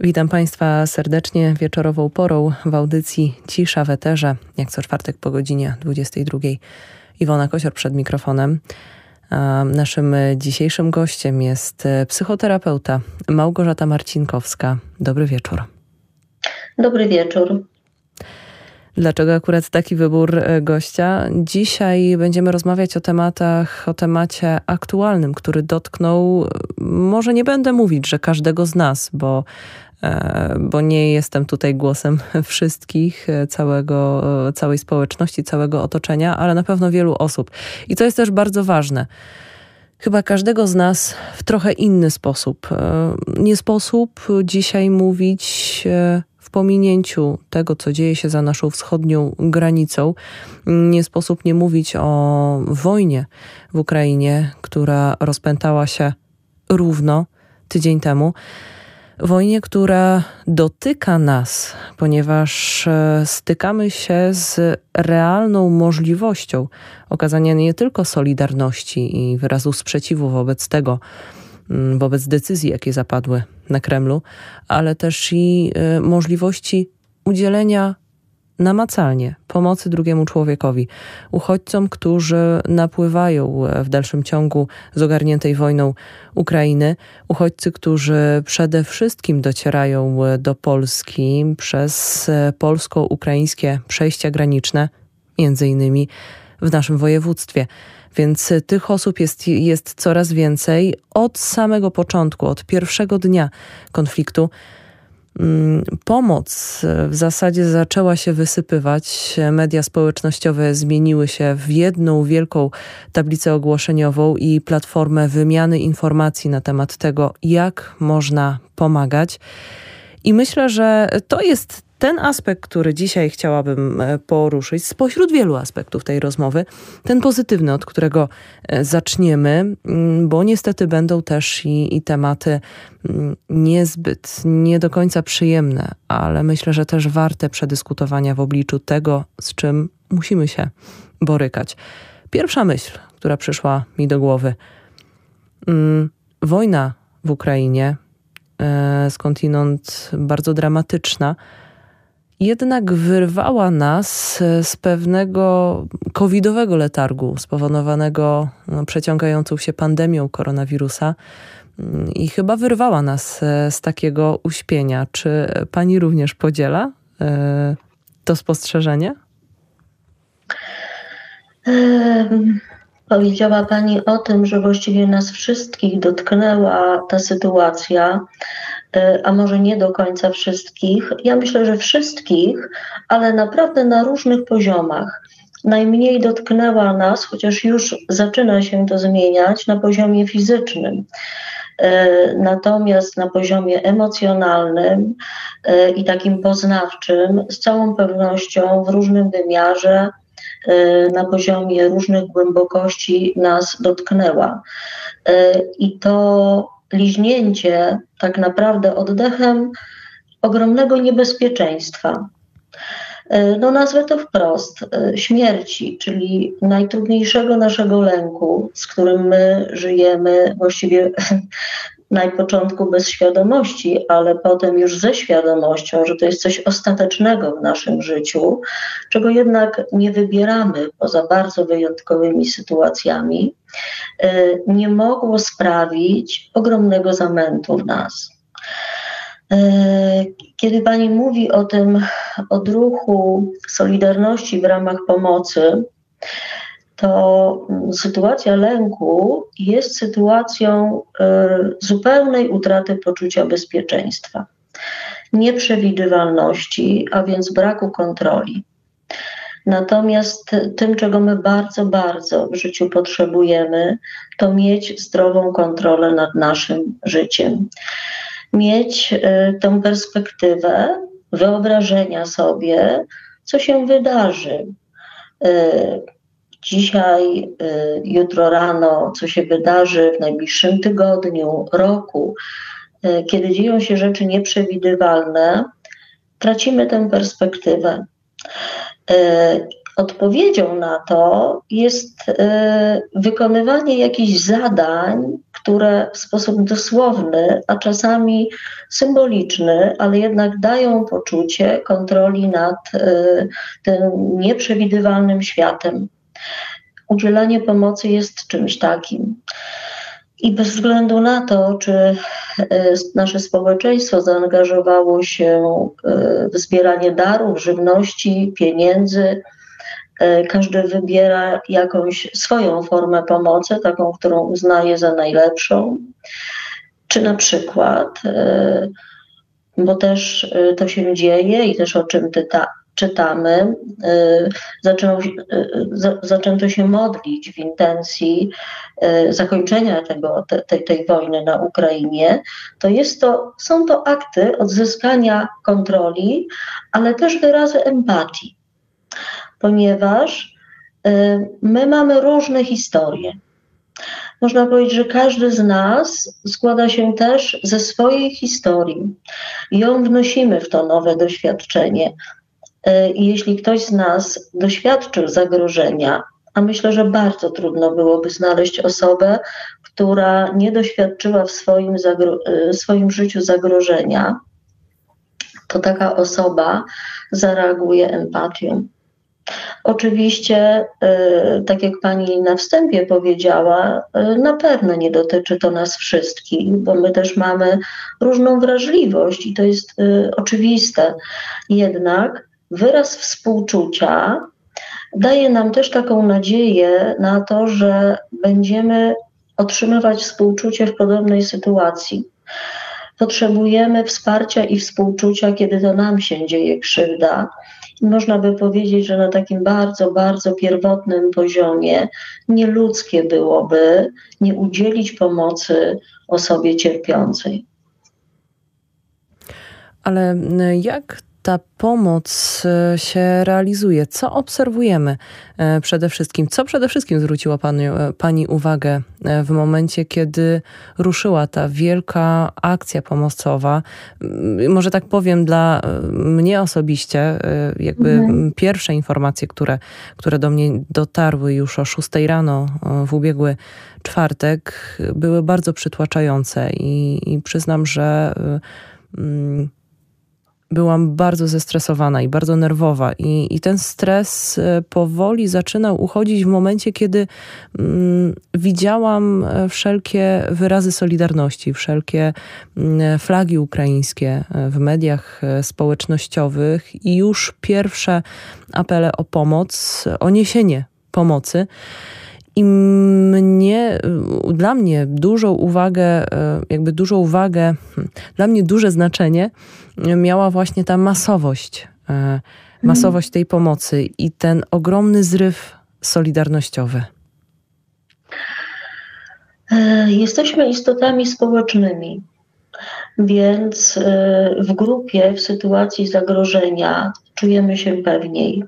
Witam Państwa serdecznie wieczorową porą w audycji Cisza w Eterze, jak co czwartek po godzinie 22. Iwona Kosior przed mikrofonem. Naszym dzisiejszym gościem jest psychoterapeuta Małgorzata Marcinkowska. Dobry wieczór. Dobry wieczór. Dlaczego akurat taki wybór e, gościa? Dzisiaj będziemy rozmawiać o tematach, o temacie aktualnym, który dotknął, e, może nie będę mówić, że każdego z nas, bo bo nie jestem tutaj głosem wszystkich, całego, całej społeczności, całego otoczenia, ale na pewno wielu osób. I to jest też bardzo ważne. Chyba każdego z nas w trochę inny sposób. Nie sposób dzisiaj mówić w pominięciu tego, co dzieje się za naszą wschodnią granicą, nie sposób nie mówić o wojnie w Ukrainie, która rozpętała się równo tydzień temu. Wojnie, która dotyka nas, ponieważ e, stykamy się z realną możliwością okazania nie tylko solidarności i wyrazu sprzeciwu wobec tego, Mm, wobec decyzji, jakie zapadły na Kremlu, ale też i y, możliwości udzielenia namacalnie pomocy drugiemu człowiekowi, uchodźcom, którzy napływają e, w dalszym ciągu z ogarniętej wojną Ukrainy, uchodźcy, którzy przede wszystkim docierają e, do Polski przez e, polsko-ukraińskie przejścia graniczne, między innymi w naszym województwie. Więc tych osób jest, jest coraz więcej od samego początku, od pierwszego dnia konfliktu. Mm, pomoc w zasadzie zaczęła się wysypywać. Media społecznościowe zmieniły się w jedną wielką tablicę ogłoszeniową i platformę wymiany informacji na temat tego, jak można pomagać. I myślę, że to jest ten aspekt, który dzisiaj chciałabym e, poruszyć, spośród wielu aspektów tej rozmowy, ten pozytywny, od którego e, zaczniemy, mm, bo niestety będą też i, i tematy mm, niezbyt, nie do końca przyjemne, ale myślę, że też warte przedyskutowania w obliczu tego, z czym musimy się borykać. Pierwsza myśl, która przyszła mi do głowy. Mm, wojna w Ukrainie, e, skądinąd bardzo dramatyczna, jednak wyrwała nas e, z pewnego covidowego letargu spowodowanego no, przeciągającą się pandemią koronawirusa mm, i chyba wyrwała nas e, z takiego uśpienia. Czy pani również podziela e, to spostrzeżenie? Powiedziała Pani o tym, że właściwie nas wszystkich dotknęła ta sytuacja, a może nie do końca wszystkich. Ja myślę, że wszystkich, ale naprawdę na różnych poziomach. Najmniej dotknęła nas, chociaż już zaczyna się to zmieniać na poziomie fizycznym. E, natomiast na poziomie emocjonalnym e, i takim poznawczym, z całą pewnością w różnym wymiarze E, na poziomie różnych głębokości nas dotknęła. E, I to liźnięcie tak naprawdę oddechem ogromnego niebezpieczeństwa. E, no nazwę to wprost, śmierci, czyli najtrudniejszego naszego lęku, z którym my żyjemy właściwie na początku bez świadomości, ale potem już ze świadomością, że to jest coś ostatecznego w naszym życiu, czego jednak nie wybieramy poza bardzo wyjątkowymi sytuacjami, e, nie mogło sprawić ogromnego zamętu w nas. E, kiedy Pani mówi o tym odruchu Solidarności w ramach pomocy, to sytuacja lęku jest sytuacją y, zupełnej utraty poczucia bezpieczeństwa, nieprzewidywalności, a więc braku kontroli. Natomiast tym, czego my bardzo, bardzo w życiu potrzebujemy, to mieć zdrową kontrolę nad naszym życiem. Mieć y, tę perspektywę wyobrażenia sobie, co się wydarzy y, dzisiaj, y, jutro rano, co się wydarzy w najbliższym tygodniu, roku, y, kiedy dzieją się rzeczy nieprzewidywalne, tracimy tę perspektywę. Y, odpowiedzią na to jest wykonywanie jakichś zadań, które w sposób dosłowny, a czasami symboliczny, ale jednak dają poczucie kontroli nad tym nieprzewidywalnym światem. Udzielanie pomocy jest czymś takim. I bez względu na to, czy e, nasze społeczeństwo zaangażowało się e, w zbieranie darów, żywności, pieniędzy, e, każdy wybiera jakąś swoją formę pomocy, taką, którą uznaje za najlepszą. Czy na przykład, bo też to się dzieje i też o czym ty ta, czytamy, y, y, zaczęto się modlić w intencji y, zakończenia tego, tej, tej wojny na Ukrainie, to, jest to są to akty odzyskania kontroli, ale też wyrazy empatii, ponieważ my mamy różne historie. Można powiedzieć, że każdy z nas składa się też ze swojej historii. Ją wnosimy w to nowe doświadczenie. I jeśli ktoś z nas doświadczył zagrożenia, a myślę, że bardzo trudno byłoby znaleźć osobę, która nie doświadczyła w swoim, e, swoim życiu zagrożenia, to taka osoba zareaguje empatią. Oczywiście, e, tak jak pani na wstępie powiedziała, na pewno nie dotyczy to nas wszystkich, bo my też mamy różną wrażliwość i to jest oczywiste. Jednak wyraz współczucia daje nam też taką nadzieję na to, że będziemy otrzymywać współczucie w podobnej sytuacji. Potrzebujemy wsparcia i współczucia, kiedy to nam się dzieje krzywda. I można by powiedzieć, że na takim bardzo, bardzo pierwotnym poziomie nieludzkie byłoby nie udzielić pomocy osobie cierpiącej. Ale jak ta pomoc e, się realizuje? Co obserwujemy e, przede wszystkim? Co przede wszystkim zwróciła pani, e, pani uwagę w momencie, kiedy ruszyła ta wielka akcja pomocowa? Może tak powiem, dla mnie osobiście, jakby mhm. pierwsze informacje, które, które do mnie dotarły już o 6 rano w ubiegły czwartek, były bardzo przytłaczające i, i przyznam, że. Mm, byłam bardzo zestresowana i bardzo nerwowa, i, i ten stres e, powoli zaczynał uchodzić w momencie, kiedy mm, widziałam e, wszelkie wyrazy solidarności, wszelkie mm, flagi ukraińskie e, w mediach społecznościowych i już pierwsze apele o pomoc, o niesienie pomocy. I mnie, dla mnie dużą uwagę, jakby dużą uwagę, hmm, dla mnie duże znaczenie miała właśnie ta masowość, e, masowość tej pomocy i ten ogromny zryw solidarnościowy. E, jesteśmy istotami społecznymi, więc e, w grupie, w sytuacji zagrożenia czujemy się pewniej.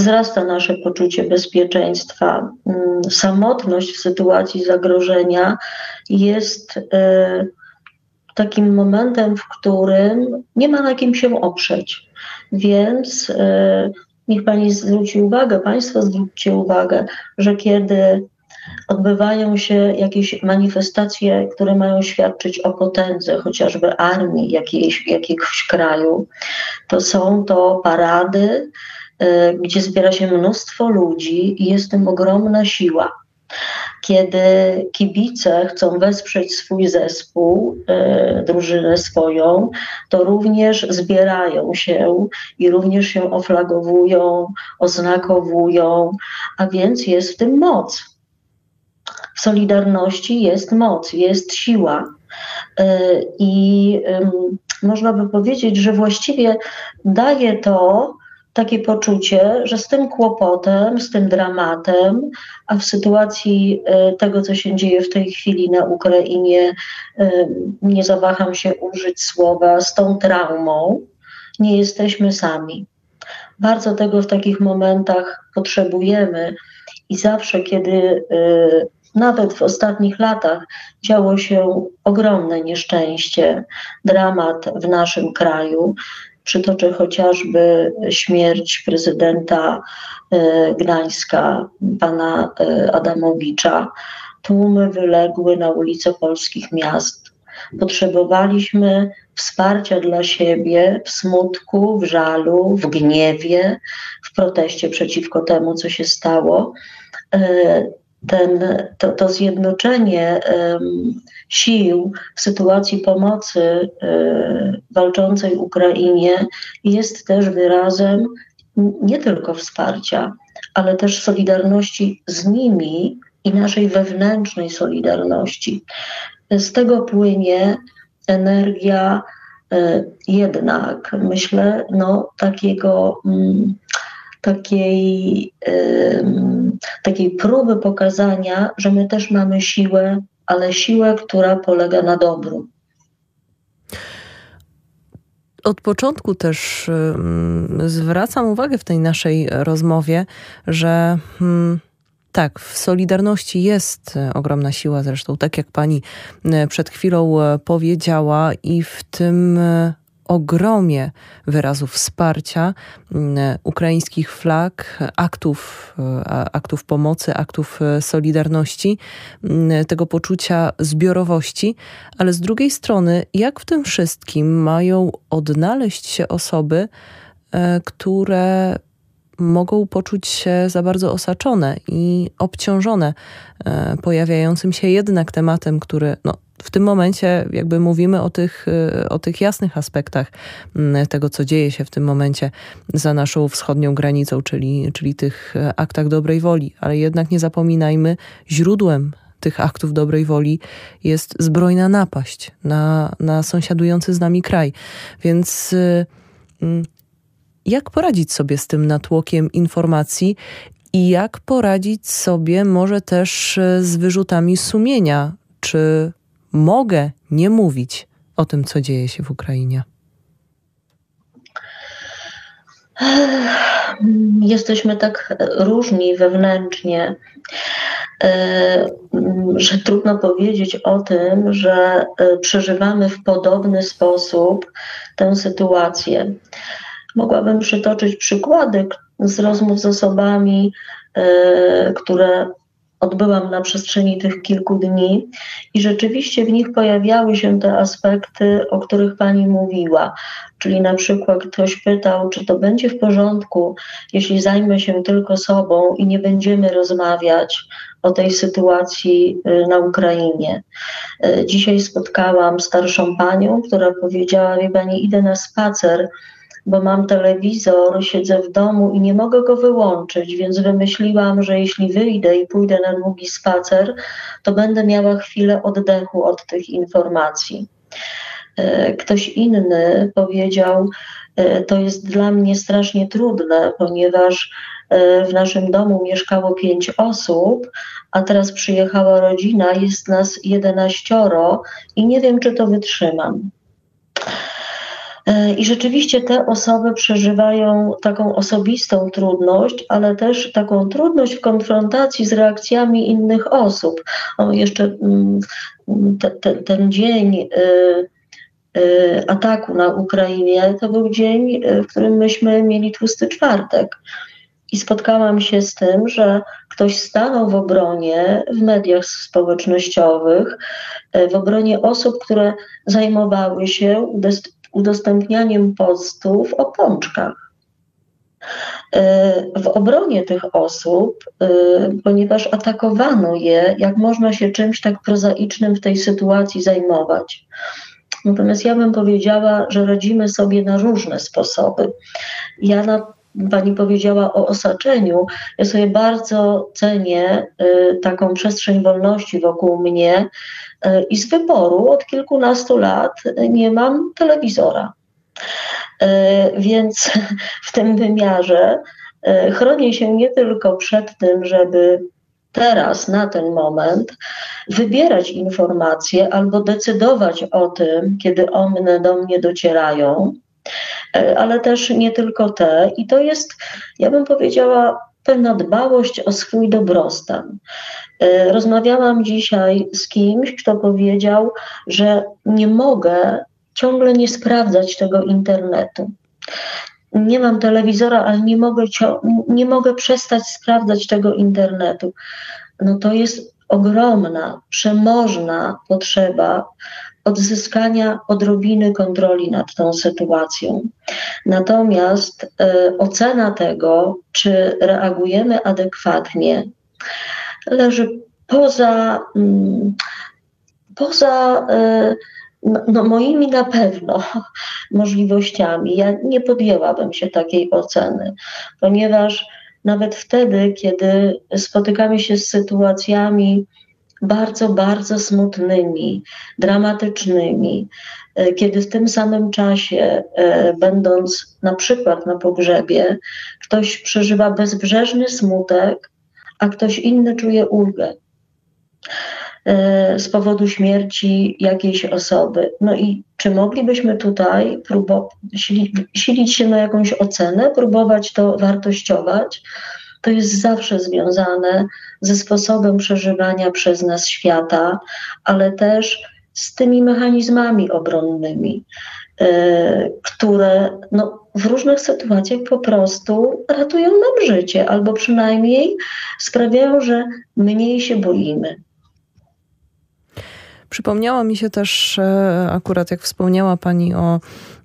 Wzrasta nasze poczucie bezpieczeństwa. Mm, samotność w sytuacji zagrożenia jest takim momentem, w którym nie ma na kim się oprzeć. Więc e, niech Pani zwróci uwagę, Państwo zwróćcie uwagę, że kiedy odbywają się jakieś manifestacje, które mają świadczyć o potędze chociażby armii jakiejś, jakiegoś kraju, to są to parady, gdzie zbiera się mnóstwo ludzi i jest tym ogromna siła kiedy kibice chcą wesprzeć swój zespół, e, drużynę swoją, to również zbierają się i również się oflagowują, oznakowują, a więc jest w tym moc. W Solidarności jest moc, jest siła. E, I można by powiedzieć, że właściwie daje to takie poczucie, że z tym kłopotem, z tym dramatem, a w sytuacji e, tego, co się dzieje w tej chwili na Ukrainie, e, nie zawaham się użyć słowa, z tą traumą, nie jesteśmy sami. Bardzo tego w takich momentach potrzebujemy i zawsze, kiedy e, nawet w ostatnich latach działo się ogromne nieszczęście, dramat w naszym kraju, Przytoczę chociażby śmierć prezydenta e, Gdańska, pana e, Adamowicza. Tłumy wyległy na ulice polskich miast. Potrzebowaliśmy wsparcia dla siebie w smutku, w żalu, w gniewie, w proteście przeciwko temu, co się stało. E, ten, to, to zjednoczenie sił w sytuacji pomocy um, walczącej Ukrainie jest też wyrazem nie tylko wsparcia, ale też solidarności z nimi i naszej wewnętrznej solidarności. Z tego płynie energia e, jednak, myślę, no, takiego, mm, takiej, takiej próby pokazania, że my też mamy siłę, ale siłę, która polega na dobru. Od początku też zwracam uwagę w tej naszej rozmowie, że hmm, tak, w Solidarności jest e, ogromna siła, zresztą tak jak pani e, przed chwilą e, powiedziała, i w tym ogromie wyrazów wsparcia ukraińskich flag, aktów, aktów pomocy, aktów solidarności, tego poczucia zbiorowości, ale z drugiej strony, jak w tym wszystkim mają odnaleźć się osoby, które mogą poczuć się za bardzo osaczone i obciążone e, pojawiającym się jednak tematem, który no, w tym momencie jakby mówimy o tych, e, o tych jasnych aspektach tego, co dzieje się w tym momencie za naszą wschodnią granicą, czyli, czyli tych e, aktach dobrej woli, ale jednak nie zapominajmy, źródłem tych aktów dobrej woli jest zbrojna napaść na, na sąsiadujący z nami kraj. Więc jak poradzić sobie z tym natłokiem informacji i jak poradzić sobie może też e, z wyrzutami sumienia? Czy mogę nie mówić o tym, co dzieje się w Ukrainie? Jesteśmy tak różni wewnętrznie, e, że trudno powiedzieć o tym, że e, przeżywamy w podobny sposób tę sytuację. Mogłabym przytoczyć przykłady z rozmów z osobami, e, które odbyłam na przestrzeni tych kilku dni i rzeczywiście w nich pojawiały się te aspekty, o których Pani mówiła. Czyli na przykład ktoś pytał, czy to będzie w porządku, jeśli zajmę się tylko sobą i nie będziemy rozmawiać o tej sytuacji e, na Ukrainie. E, dzisiaj spotkałam starszą panią, która powiedziała: Wie Pani, idę na spacer bo mam telewizor, siedzę w domu i nie mogę go wyłączyć, więc wymyśliłam, że jeśli wyjdę i pójdę na długi spacer, to będę miała chwilę oddechu od tych informacji. E, ktoś inny powiedział, e, to jest dla mnie strasznie trudne, ponieważ e, w naszym domu mieszkało pięć osób, a teraz przyjechała rodzina, jest nas jedenaścioro i nie wiem, czy to wytrzymam. E, I rzeczywiście te osoby przeżywają taką osobistą trudność, ale też taką trudność w konfrontacji z reakcjami innych osób. O, jeszcze mm, te, te, ten dzień e, e, ataku na Ukrainie to był dzień, w którym myśmy mieli tłusty czwartek. I spotkałam się z tym, że ktoś stanął w obronie w mediach społecznościowych, w obronie osób, które zajmowały się udostępnianiem postów o pączkach. E, w obronie tych osób, e, ponieważ atakowano je, jak można się czymś tak prozaicznym w tej sytuacji zajmować. Natomiast ja bym powiedziała, że radzimy sobie na różne sposoby. Ja na Pani powiedziała o osaczeniu. Ja sobie bardzo cenię y, taką przestrzeń wolności wokół mnie y, i z wyboru od kilkunastu lat nie mam telewizora. Y, więc w tym wymiarze chronię się nie tylko przed tym, żeby teraz, na ten moment, wybierać informacje albo decydować o tym, kiedy one do mnie docierają, E, ale też nie tylko te. I to jest, ja bym powiedziała, pewna dbałość o swój dobrostan. E, rozmawiałam dzisiaj z kimś, kto powiedział, że nie mogę ciągle nie sprawdzać tego internetu. Nie mam telewizora, ale nie mogę, nie mogę przestać sprawdzać tego internetu. No to jest ogromna, przemożna potrzeba odzyskania odrobiny kontroli nad tą sytuacją. Natomiast y, ocena tego, czy reagujemy adekwatnie, leży poza, y, poza y, no, moimi na pewno możliwościami. Ja nie podjęłabym się takiej oceny, ponieważ nawet wtedy, kiedy spotykamy się z sytuacjami bardzo, bardzo smutnymi, dramatycznymi, e, kiedy w tym samym czasie, e, będąc na przykład na pogrzebie, ktoś przeżywa bezbrzeżny smutek, a ktoś inny czuje ulgę e, z powodu śmierci jakiejś osoby. No i czy moglibyśmy tutaj próbować silić się na jakąś ocenę, próbować to wartościować? To jest zawsze związane ze sposobem przeżywania przez nas świata, ale też z tymi mechanizmami obronnymi, yy, które no, w różnych sytuacjach po prostu ratują nam życie, albo przynajmniej sprawiają, że mniej się boimy. Przypomniała mi się też, e, akurat jak wspomniała Pani o,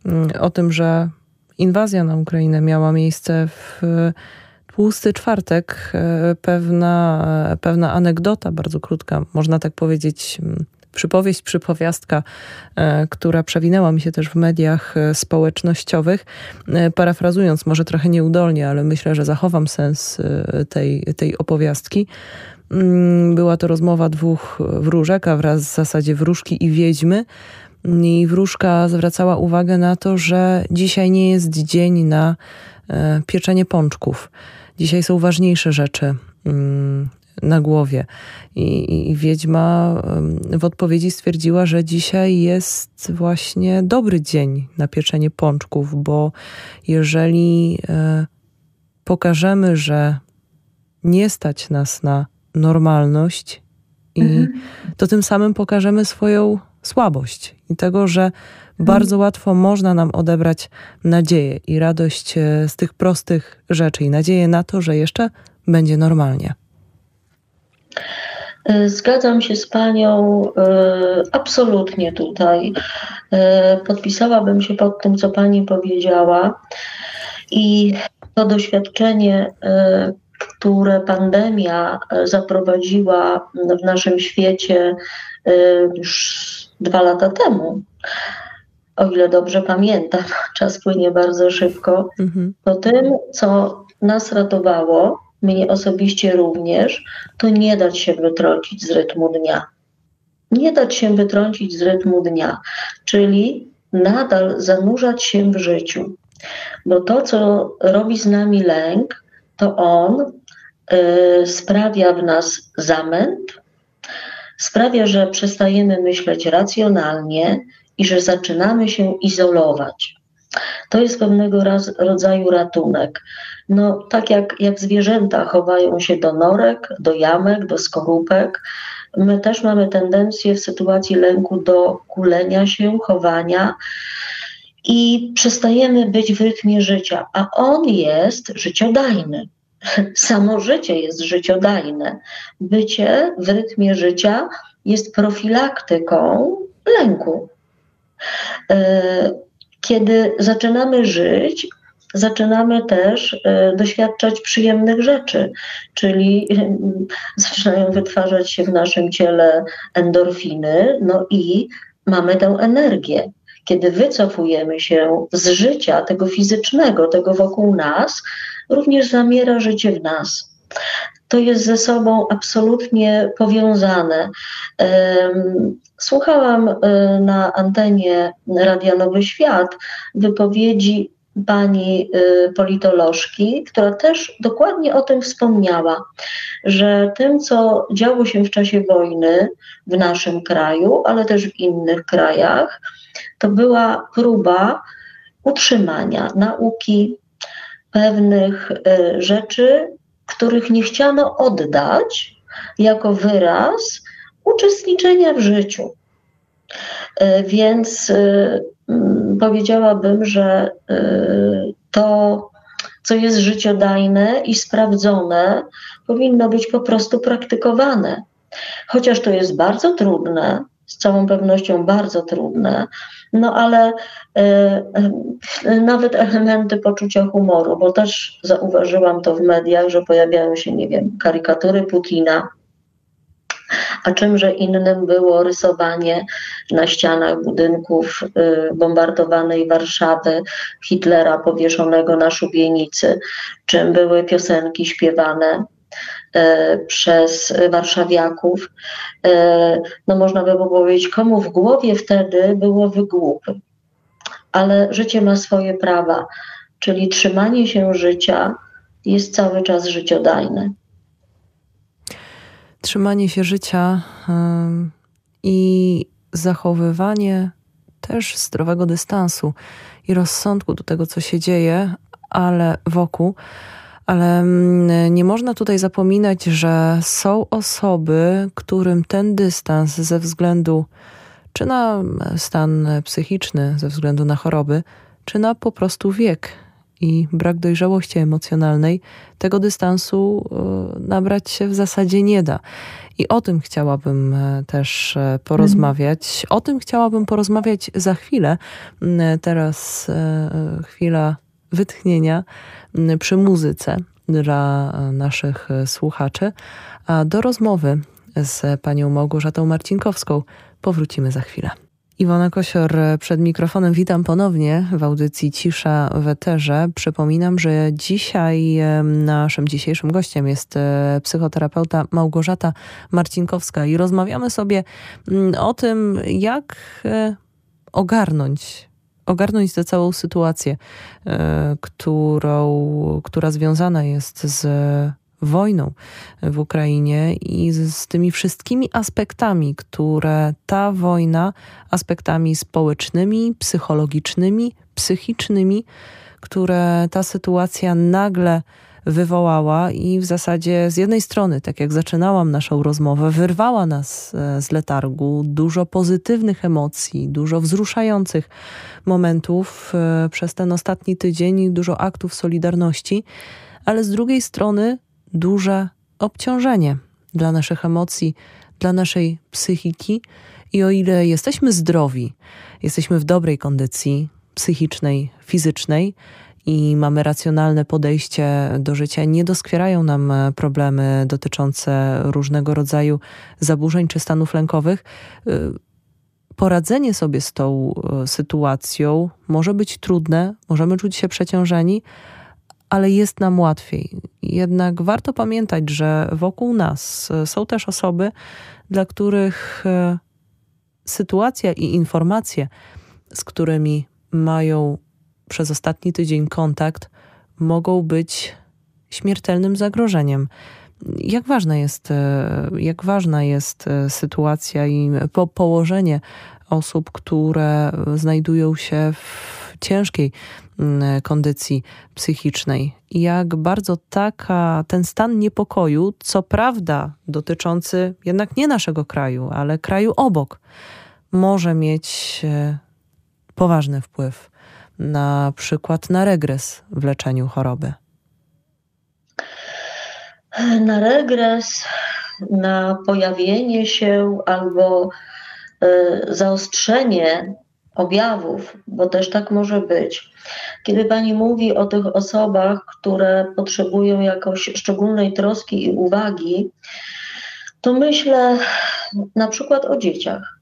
mm, o tym, że inwazja na Ukrainę miała miejsce w tłusty czwartek, e, pewna, e, pewna anegdota, bardzo krótka, można tak powiedzieć, przypowieść, przypowiastka, która przewinęła mi się też w mediach społecznościowych. Parafrazując, może trochę nieudolnie, ale myślę, że zachowam sens tej, tej opowiastki. Mm, była to rozmowa dwóch wróżek, a wraz w zasadzie wróżki i wiedźmy. I wróżka zwracała uwagę na to, że dzisiaj nie jest dzień na e, pieczenie pączków. Dzisiaj są ważniejsze rzeczy mm, na głowie. I, I, wiedźma w odpowiedzi stwierdziła, że dzisiaj jest właśnie dobry dzień na pieczenie pączków, bo jeżeli e, pokażemy, że nie stać nas na normalność i mhm. to tym samym pokażemy swoją słabość i tego, że bardzo łatwo można nam odebrać nadzieję i radość e, z tych prostych rzeczy i nadzieję na to, że jeszcze będzie normalnie. E, zgadzam się z Panią e, absolutnie tutaj. Podpisałabym się pod tym, co Pani powiedziała. I to doświadczenie które pandemia zaprowadziła w naszym świecie już dwa lata temu, o ile dobrze pamiętam, czas płynie bardzo szybko, mhm. to tym, co nas ratowało, mnie osobiście również, to nie dać się wytrącić z rytmu dnia. Nie dać się wytrącić z rytmu dnia, czyli nadal zanurzać się w życiu. Bo to, co robi z nami lęk, to on y, sprawia w nas zamęt, sprawia, że przestajemy myśleć racjonalnie i że zaczynamy się izolować. To jest pewnego rodzaju ratunek. No, tak jak, jak zwierzęta chowają się do norek, do jamek, do skorupek, my też mamy tendencję w sytuacji lęku do kulenia się, chowania i przestajemy być w rytmie życia, a on jest życiodajny. Samo życie jest życiodajne. Bycie w rytmie życia jest profilaktyką lęku. E, kiedy zaczynamy żyć, zaczynamy też e, doświadczać przyjemnych rzeczy, czyli zaczynają wytwarzać się w naszym ciele endorfiny, no i mamy tę energię kiedy wycofujemy się z życia, tego fizycznego, tego wokół nas, również zamiera życie w nas. To jest ze sobą absolutnie powiązane. Słuchałam e, na antenie Radia Nowy Świat wypowiedzi pani e, politolożki, która też dokładnie o tym wspomniała, że tym, co działo się w czasie wojny w naszym kraju, ale też w innych krajach, to była próba utrzymania nauki pewnych e, rzeczy, których nie chciano oddać jako wyraz uczestniczenia w życiu. Więc mm, powiedziałabym, że to, co jest życiodajne i sprawdzone, powinno być po prostu praktykowane. Chociaż to jest bardzo trudne, z całą pewnością bardzo trudne, no ale e, e, nawet elementy poczucia humoru, bo też zauważyłam to w mediach, że pojawiają się, nie wiem, karykatury Putina, a czymże innym było rysowanie na ścianach budynków y, bombardowanej Warszawy Hitlera powieszonego na szubienicy, czym były piosenki śpiewane przez warszawiaków. E, no można by było powiedzieć, komu w głowie wtedy było wygłupy. Ale życie ma swoje prawa, czyli trzymanie się życia jest cały czas życiodajne. Trzymanie się życia i zachowywanie też zdrowego dystansu i rozsądku do tego, co się dzieje, ale wokół ale mm, nie można tutaj zapominać, że są osoby, którym ten dystans ze względu czy na stan psychiczny, ze względu na choroby, czy na po prostu wiek i brak dojrzałości emocjonalnej, tego dystansu e, nabrać się w zasadzie nie da. I o tym chciałabym e, też e, porozmawiać. Mhm. O tym chciałabym porozmawiać za chwilę. Mm, teraz chwila wytchnienia przy muzyce dla naszych słuchaczy. A do rozmowy z panią Małgorzatą Marcinkowską powrócimy za chwilę. Iwona Kosior przed mikrofonem. Witam ponownie w audycji Cisza w Eterze. Przypominam, że dzisiaj naszym dzisiejszym gościem jest e, psychoterapeuta Małgorzata Marcinkowska i rozmawiamy sobie mm, o tym, jak e, ogarnąć ogarnąć tę całą sytuację, e, którą, która związana jest z wojną w Ukrainie i z, z, tymi wszystkimi aspektami, które ta wojna, aspektami społecznymi, psychologicznymi, psychicznymi, które ta sytuacja nagle wywołała i w zasadzie z jednej strony, tak jak zaczynałam naszą rozmowę, wyrwała nas e, z letargu dużo pozytywnych emocji, dużo wzruszających momentów e, przez ten ostatni tydzień, dużo aktów solidarności, ale z drugiej strony duże obciążenie dla naszych emocji, dla naszej psychiki. I o ile jesteśmy zdrowi, jesteśmy w dobrej kondycji psychicznej, fizycznej, i mamy racjonalne podejście do życia, nie doskwierają nam e, problemy dotyczące różnego rodzaju zaburzeń czy stanów lękowych. E, poradzenie sobie z tą e, sytuacją może być trudne, możemy czuć się przeciążeni, ale jest nam łatwiej. Jednak warto pamiętać, że wokół nas są też osoby, dla których sytuacja i informacje, z którymi mają przez ostatni tydzień kontakt mogą być śmiertelnym zagrożeniem. Jak ważna jest, e, jak ważna jest e, sytuacja i po położenie osób, które znajdują się w ciężkiej kondycji psychicznej. Jak bardzo taka, ten stan niepokoju, co prawda dotyczący jednak nie naszego kraju, ale kraju obok, może mieć e, poważny wpływ na przykład na regres w leczeniu choroby? Na regres, na pojawienie się albo y, zaostrzenie objawów, bo też tak może być. Kiedy Pani mówi o tych osobach, które potrzebują jakoś szczególnej troski i uwagi, to myślę na przykład o dzieciach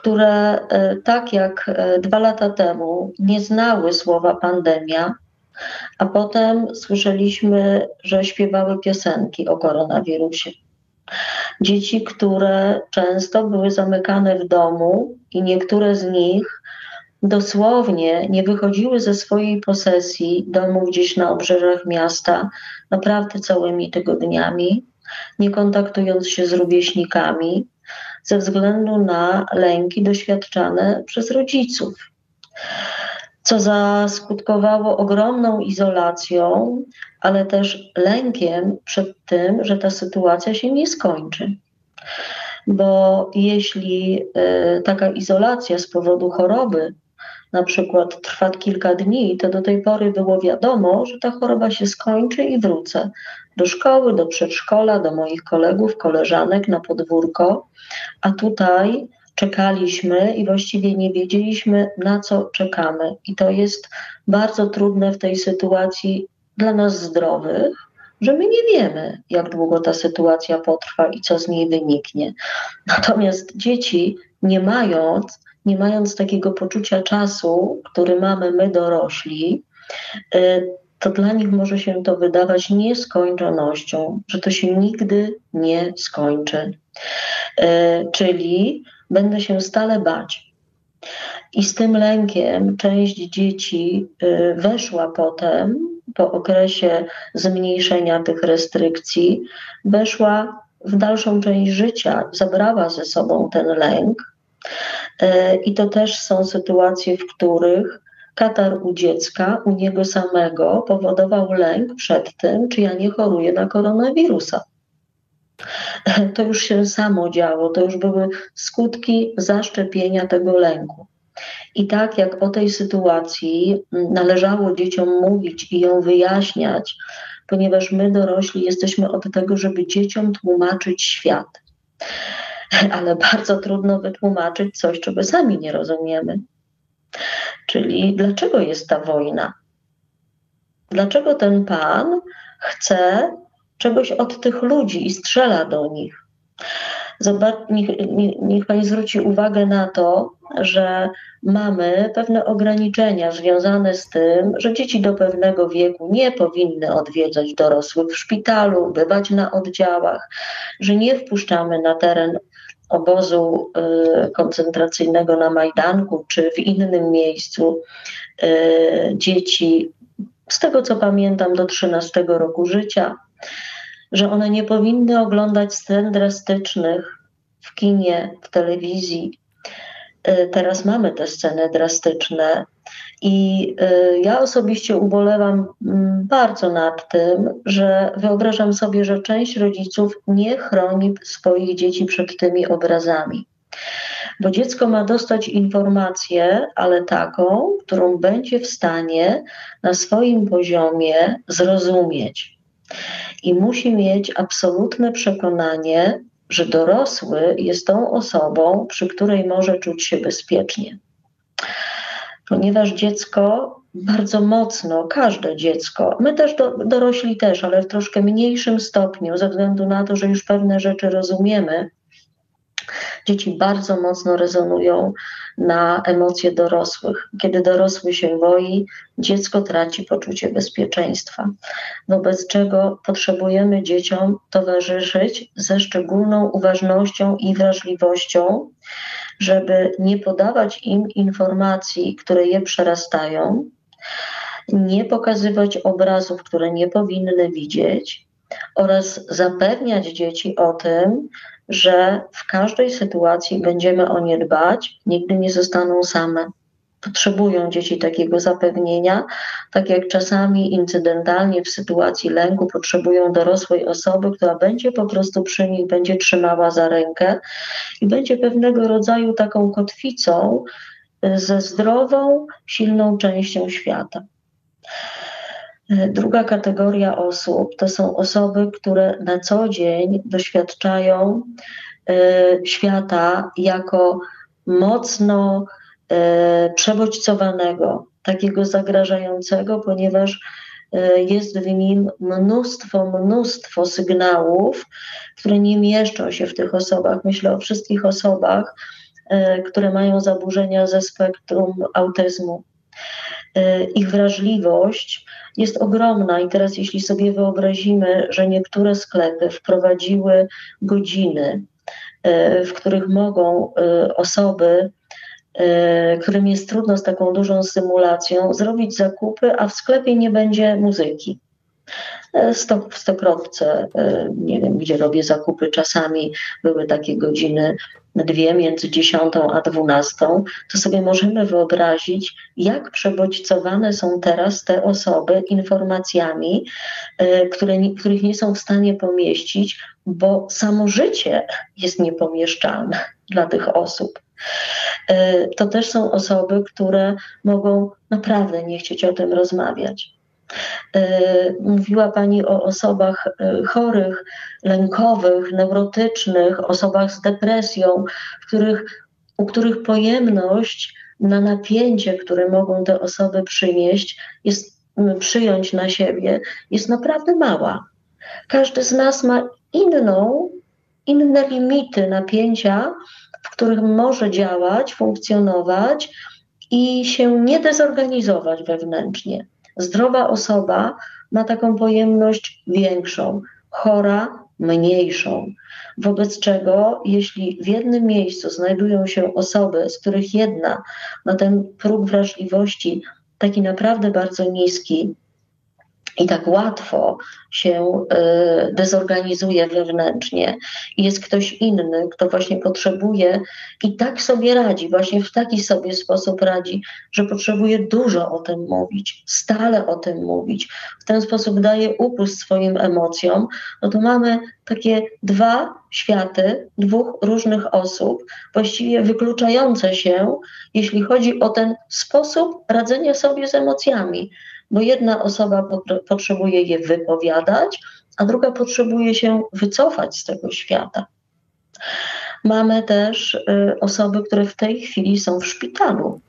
które e, tak jak e, dwa lata temu nie znały słowa pandemia, a potem słyszeliśmy, że śpiewały piosenki o koronawirusie. Dzieci, które często były zamykane w domu i niektóre z nich dosłownie nie wychodziły ze swojej posesji domu gdzieś na obrzeżach miasta naprawdę całymi tygodniami, nie kontaktując się z rówieśnikami, ze względu na lęki doświadczane przez rodziców, co zaskutkowało ogromną izolacją, ale też lękiem przed tym, że ta sytuacja się nie skończy. bo jeśli taka izolacja z powodu choroby na przykład trwa kilka dni, to do tej pory było wiadomo, że ta choroba się skończy i wrócę do szkoły, do przedszkola, do moich kolegów, koleżanek na podwórko, a tutaj czekaliśmy i właściwie nie wiedzieliśmy, na co czekamy. I to jest bardzo trudne w tej sytuacji dla nas zdrowych, że my nie wiemy, jak długo ta sytuacja potrwa i co z niej wyniknie. Natomiast dzieci, nie mając, nie mając takiego poczucia czasu, który mamy my dorośli, y, to dla nich może się to wydawać nieskończonością, że to się nigdy nie skończy. Y, czyli będę się stale bać. I z tym lękiem część dzieci y, weszła potem, po okresie zmniejszenia tych restrykcji, weszła w dalszą część życia, zabrała ze sobą ten lęk. Y, I to też są sytuacje, w których katar u dziecka, u niego samego powodował lęk przed tym, czy ja nie choruję na koronawirusa. to już się samo działo, to już były skutki zaszczepienia tego lęku. I tak jak o tej sytuacji należało dzieciom mówić i ją wyjaśniać, ponieważ my dorośli jesteśmy od tego, żeby dzieciom tłumaczyć świat. Ale bardzo trudno wytłumaczyć coś, czego sami nie rozumiemy. Czyli dlaczego jest ta wojna? Dlaczego ten pan chce czegoś od tych ludzi i strzela do nich. Zobacz, niech, niech Pani zwróci uwagę na to, że mamy pewne ograniczenia związane z tym, że dzieci do pewnego wieku nie powinny odwiedzać dorosłych w szpitalu, bywać na oddziałach, że nie wpuszczamy na teren obozu y, koncentracyjnego na Majdanku czy w innym miejscu y, dzieci, z tego co pamiętam, do 13 roku życia że one nie powinny oglądać scen drastycznych w kinie, w telewizji. E, teraz mamy te sceny drastyczne i e, ja osobiście ubolewam mm, bardzo nad tym, że wyobrażam sobie, że część rodziców nie chroni swoich dzieci przed tymi obrazami. Bo dziecko ma dostać informację, ale taką, którą będzie w stanie na swoim poziomie zrozumieć i musi mieć absolutne przekonanie, że dorosły jest tą osobą, przy której może czuć się bezpiecznie. Ponieważ dziecko bardzo mocno, każde dziecko, my też do, dorośli też, ale w troszkę mniejszym stopniu, ze względu na to, że już pewne rzeczy rozumiemy, dzieci bardzo mocno rezonują na emocje dorosłych. Kiedy dorosły się boi, dziecko traci poczucie bezpieczeństwa, wobec czego potrzebujemy dzieciom towarzyszyć ze szczególną uważnością i wrażliwością, żeby nie podawać im informacji, które je przerastają, nie pokazywać obrazów, które nie powinny widzieć, oraz zapewniać dzieci o tym, że w każdej sytuacji będziemy o nie dbać, nigdy nie zostaną same. Potrzebują dzieci takiego zapewnienia, tak jak czasami incydentalnie w sytuacji lęku potrzebują dorosłej osoby, która będzie po prostu przy nich, będzie trzymała za rękę i będzie pewnego rodzaju taką kotwicą y, ze zdrową, silną częścią świata. Druga kategoria osób to są osoby, które na co dzień doświadczają e, świata jako mocno przebodźcowanego, takiego zagrażającego, ponieważ e, jest w nim mnóstwo, mnóstwo sygnałów, które nie mieszczą się w tych osobach. Myślę o wszystkich osobach, które mają zaburzenia ze spektrum autyzmu. Ich wrażliwość jest ogromna. I teraz, jeśli sobie wyobrazimy, że niektóre sklepy wprowadziły godziny, e, w których mogą e, osoby, e, którym jest trudno z taką dużą symulacją, zrobić zakupy, a w sklepie nie będzie muzyki. E, w Stokrowce, e, nie wiem gdzie robię zakupy, czasami były takie godziny dwie między dziesiątą a dwunastą, to sobie możemy wyobrazić, jak przebodźcowane są teraz te osoby informacjami, e, które, których nie są w stanie pomieścić, bo samo życie jest niepomieszczalne dla tych osób. To też są osoby, które mogą naprawdę nie chcieć o tym rozmawiać. E, mówiła Pani o osobach e, chorych, lękowych, neurotycznych, osobach z depresją, których, u których pojemność na napięcie, które mogą te osoby przynieść, jest, przyjąć na siebie, jest naprawdę mała. Każdy z nas ma inną, inne limity napięcia, w których może działać, funkcjonować i się nie dezorganizować wewnętrznie. Zdrowa osoba ma taką pojemność większą, chora mniejszą. Wobec czego, jeśli w jednym miejscu znajdują się osoby, z których jedna ma ten próg wrażliwości taki naprawdę bardzo niski, i tak łatwo się y, dezorganizuje wewnętrznie. Jest ktoś inny, kto właśnie potrzebuje i tak sobie radzi, właśnie w taki sobie sposób radzi, że potrzebuje dużo o tym mówić, stale o tym mówić, w ten sposób daje upust swoim emocjom, no to mamy takie dwa światy, dwóch różnych osób, właściwie wykluczające się, jeśli chodzi o ten sposób radzenia sobie z emocjami bo jedna osoba potrzebuje je wypowiadać, a druga potrzebuje się wycofać z tego świata. Mamy też y, osoby, które w tej chwili są w szpitalu,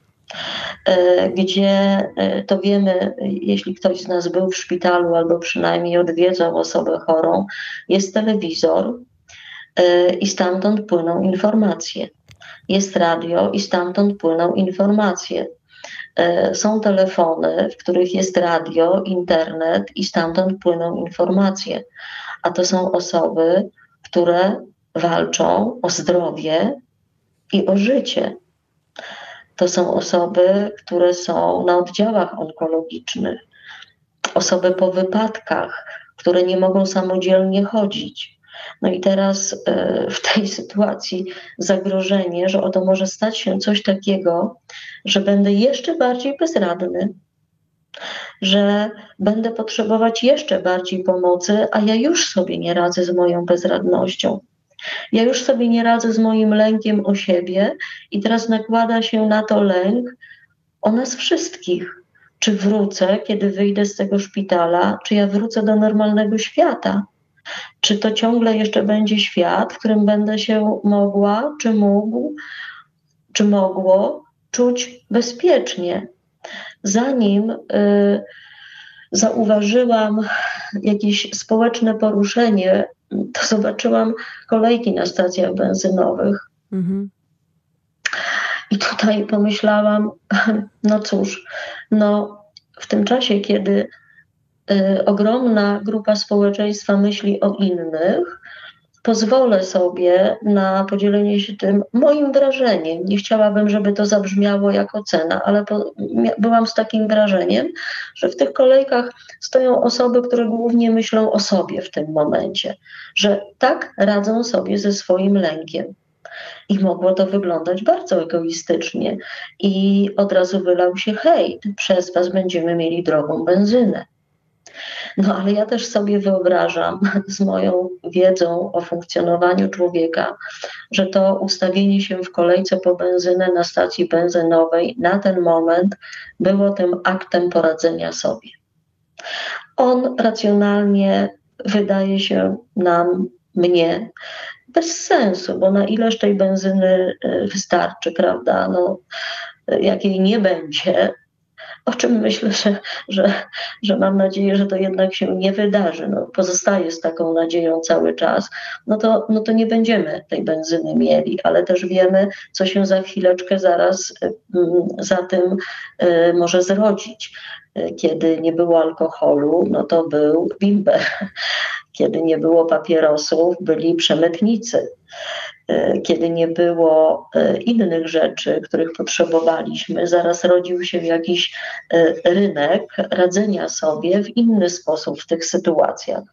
y, gdzie y, to wiemy, jeśli ktoś z nas był w szpitalu albo przynajmniej odwiedzał osobę chorą, jest telewizor i stamtąd płyną informacje. Jest radio i stamtąd płyną informacje. E, są telefony, w których jest radio, internet i stamtąd płyną informacje. A to są osoby, które walczą o zdrowie i o życie. To są osoby, które są na oddziałach onkologicznych, osoby po wypadkach, które nie mogą samodzielnie chodzić. No i teraz e, w tej sytuacji zagrożenie, że oto może stać się coś takiego, że będę jeszcze bardziej bezradny, że będę potrzebować jeszcze bardziej pomocy, a ja już sobie nie radzę z moją bezradnością. Ja już sobie nie radzę z moim lękiem o siebie i teraz nakłada się na to lęk o nas wszystkich. Czy wrócę, kiedy wyjdę z tego szpitala, czy ja wrócę do normalnego świata? Czy to ciągle jeszcze będzie świat, w którym będę się mogła, czy mógł, czy mogło czuć bezpiecznie? Zanim y, zauważyłam jakieś społeczne poruszenie, to zobaczyłam kolejki na stacjach benzynowych. Mhm. I tutaj pomyślałam, no cóż, no w tym czasie, kiedy ogromna grupa społeczeństwa myśli o innych, pozwolę sobie na podzielenie się tym moim wrażeniem. Nie chciałabym, żeby to zabrzmiało jako cena, ale po, byłam z takim wrażeniem, że w tych kolejkach stoją osoby, które głównie myślą o sobie w tym momencie, że tak radzą sobie ze swoim lękiem. I mogło to wyglądać bardzo egoistycznie. I od razu wylał się hejt, przez was będziemy mieli drogą benzynę. No ale ja też sobie wyobrażam z moją wiedzą o funkcjonowaniu człowieka, że to ustawienie się w kolejce po benzynę na stacji benzynowej na ten moment było tym aktem poradzenia sobie. On racjonalnie wydaje się nam, mnie, bez sensu, bo na ileż tej benzyny y, wystarczy, prawda? No, jak jej nie będzie, o czym myślę, że, że, że mam nadzieję, że to jednak się nie wydarzy. No, pozostaje z taką nadzieją cały czas, no to, no to nie będziemy tej benzyny mieli, ale też wiemy, co się za chwileczkę zaraz mm, za tym y, może zrodzić. Y, kiedy nie było alkoholu, no to był bimber. Kiedy nie było papierosów, byli przemytnicy. kiedy nie było innych rzeczy, których potrzebowaliśmy, zaraz rodził się jakiś rynek radzenia sobie w inny sposób w tych sytuacjach.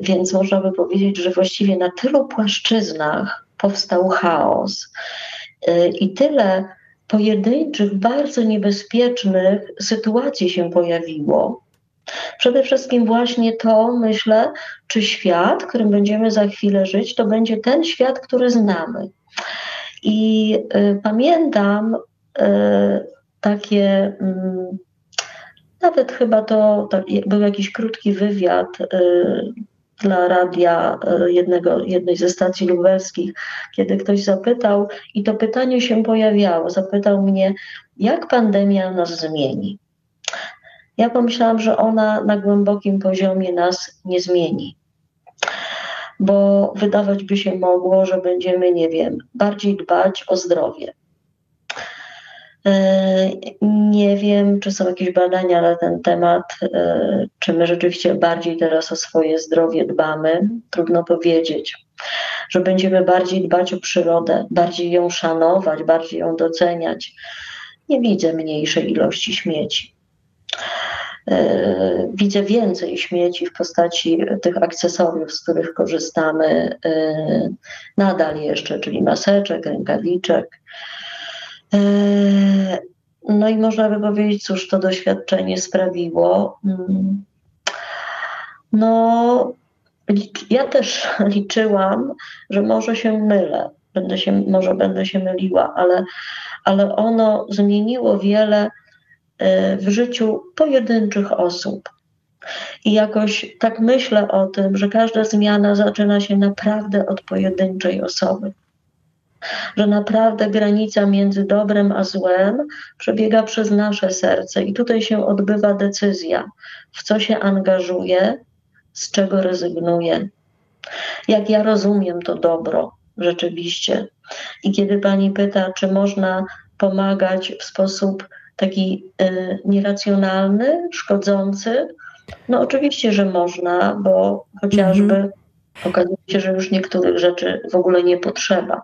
Więc można by powiedzieć, że właściwie na tylu płaszczyznach powstał chaos i tyle pojedynczych, bardzo niebezpiecznych sytuacji się pojawiło. Przede wszystkim właśnie to, myślę, czy świat, którym będziemy za chwilę żyć, to będzie ten świat, który znamy. I y, pamiętam y, takie, y, nawet chyba to, to, był jakiś krótki wywiad y, dla radia y, jednego, jednej ze stacji lubelskich, kiedy ktoś zapytał, i to pytanie się pojawiało, zapytał mnie, jak pandemia nas zmieni. Ja pomyślałam, że ona na głębokim poziomie nas nie zmieni. Bo wydawać by się mogło, że będziemy, nie wiem, bardziej dbać o zdrowie. E, nie wiem, czy są jakieś badania na ten temat, e, czy my rzeczywiście bardziej teraz o swoje zdrowie dbamy. Trudno powiedzieć, że będziemy bardziej dbać o przyrodę, bardziej ją szanować, bardziej ją doceniać. Nie widzę mniejszej ilości śmieci. E, widzę więcej śmieci w postaci tych akcesoriów, z których korzystamy nadal jeszcze, czyli maseczek, rękawiczek. E, no i można by powiedzieć, cóż to doświadczenie sprawiło. Mm, no, ja też liczyłam, że może się mylę, będę się, może będę się myliła, ale, ale ono zmieniło wiele E, w życiu pojedynczych osób. I jakoś tak myślę o tym, że każda zmiana zaczyna się naprawdę od pojedynczej osoby. Że naprawdę granica między dobrem a złem przebiega przez nasze serce, i tutaj się odbywa decyzja, w co się angażuje, z czego rezygnuje. Jak ja rozumiem to dobro rzeczywiście. I kiedy pani pyta, czy można pomagać w sposób taki y, nieracjonalny, szkodzący? No oczywiście, że można, bo chociażby mhm. okazuje się, że już niektórych rzeczy w ogóle nie potrzeba.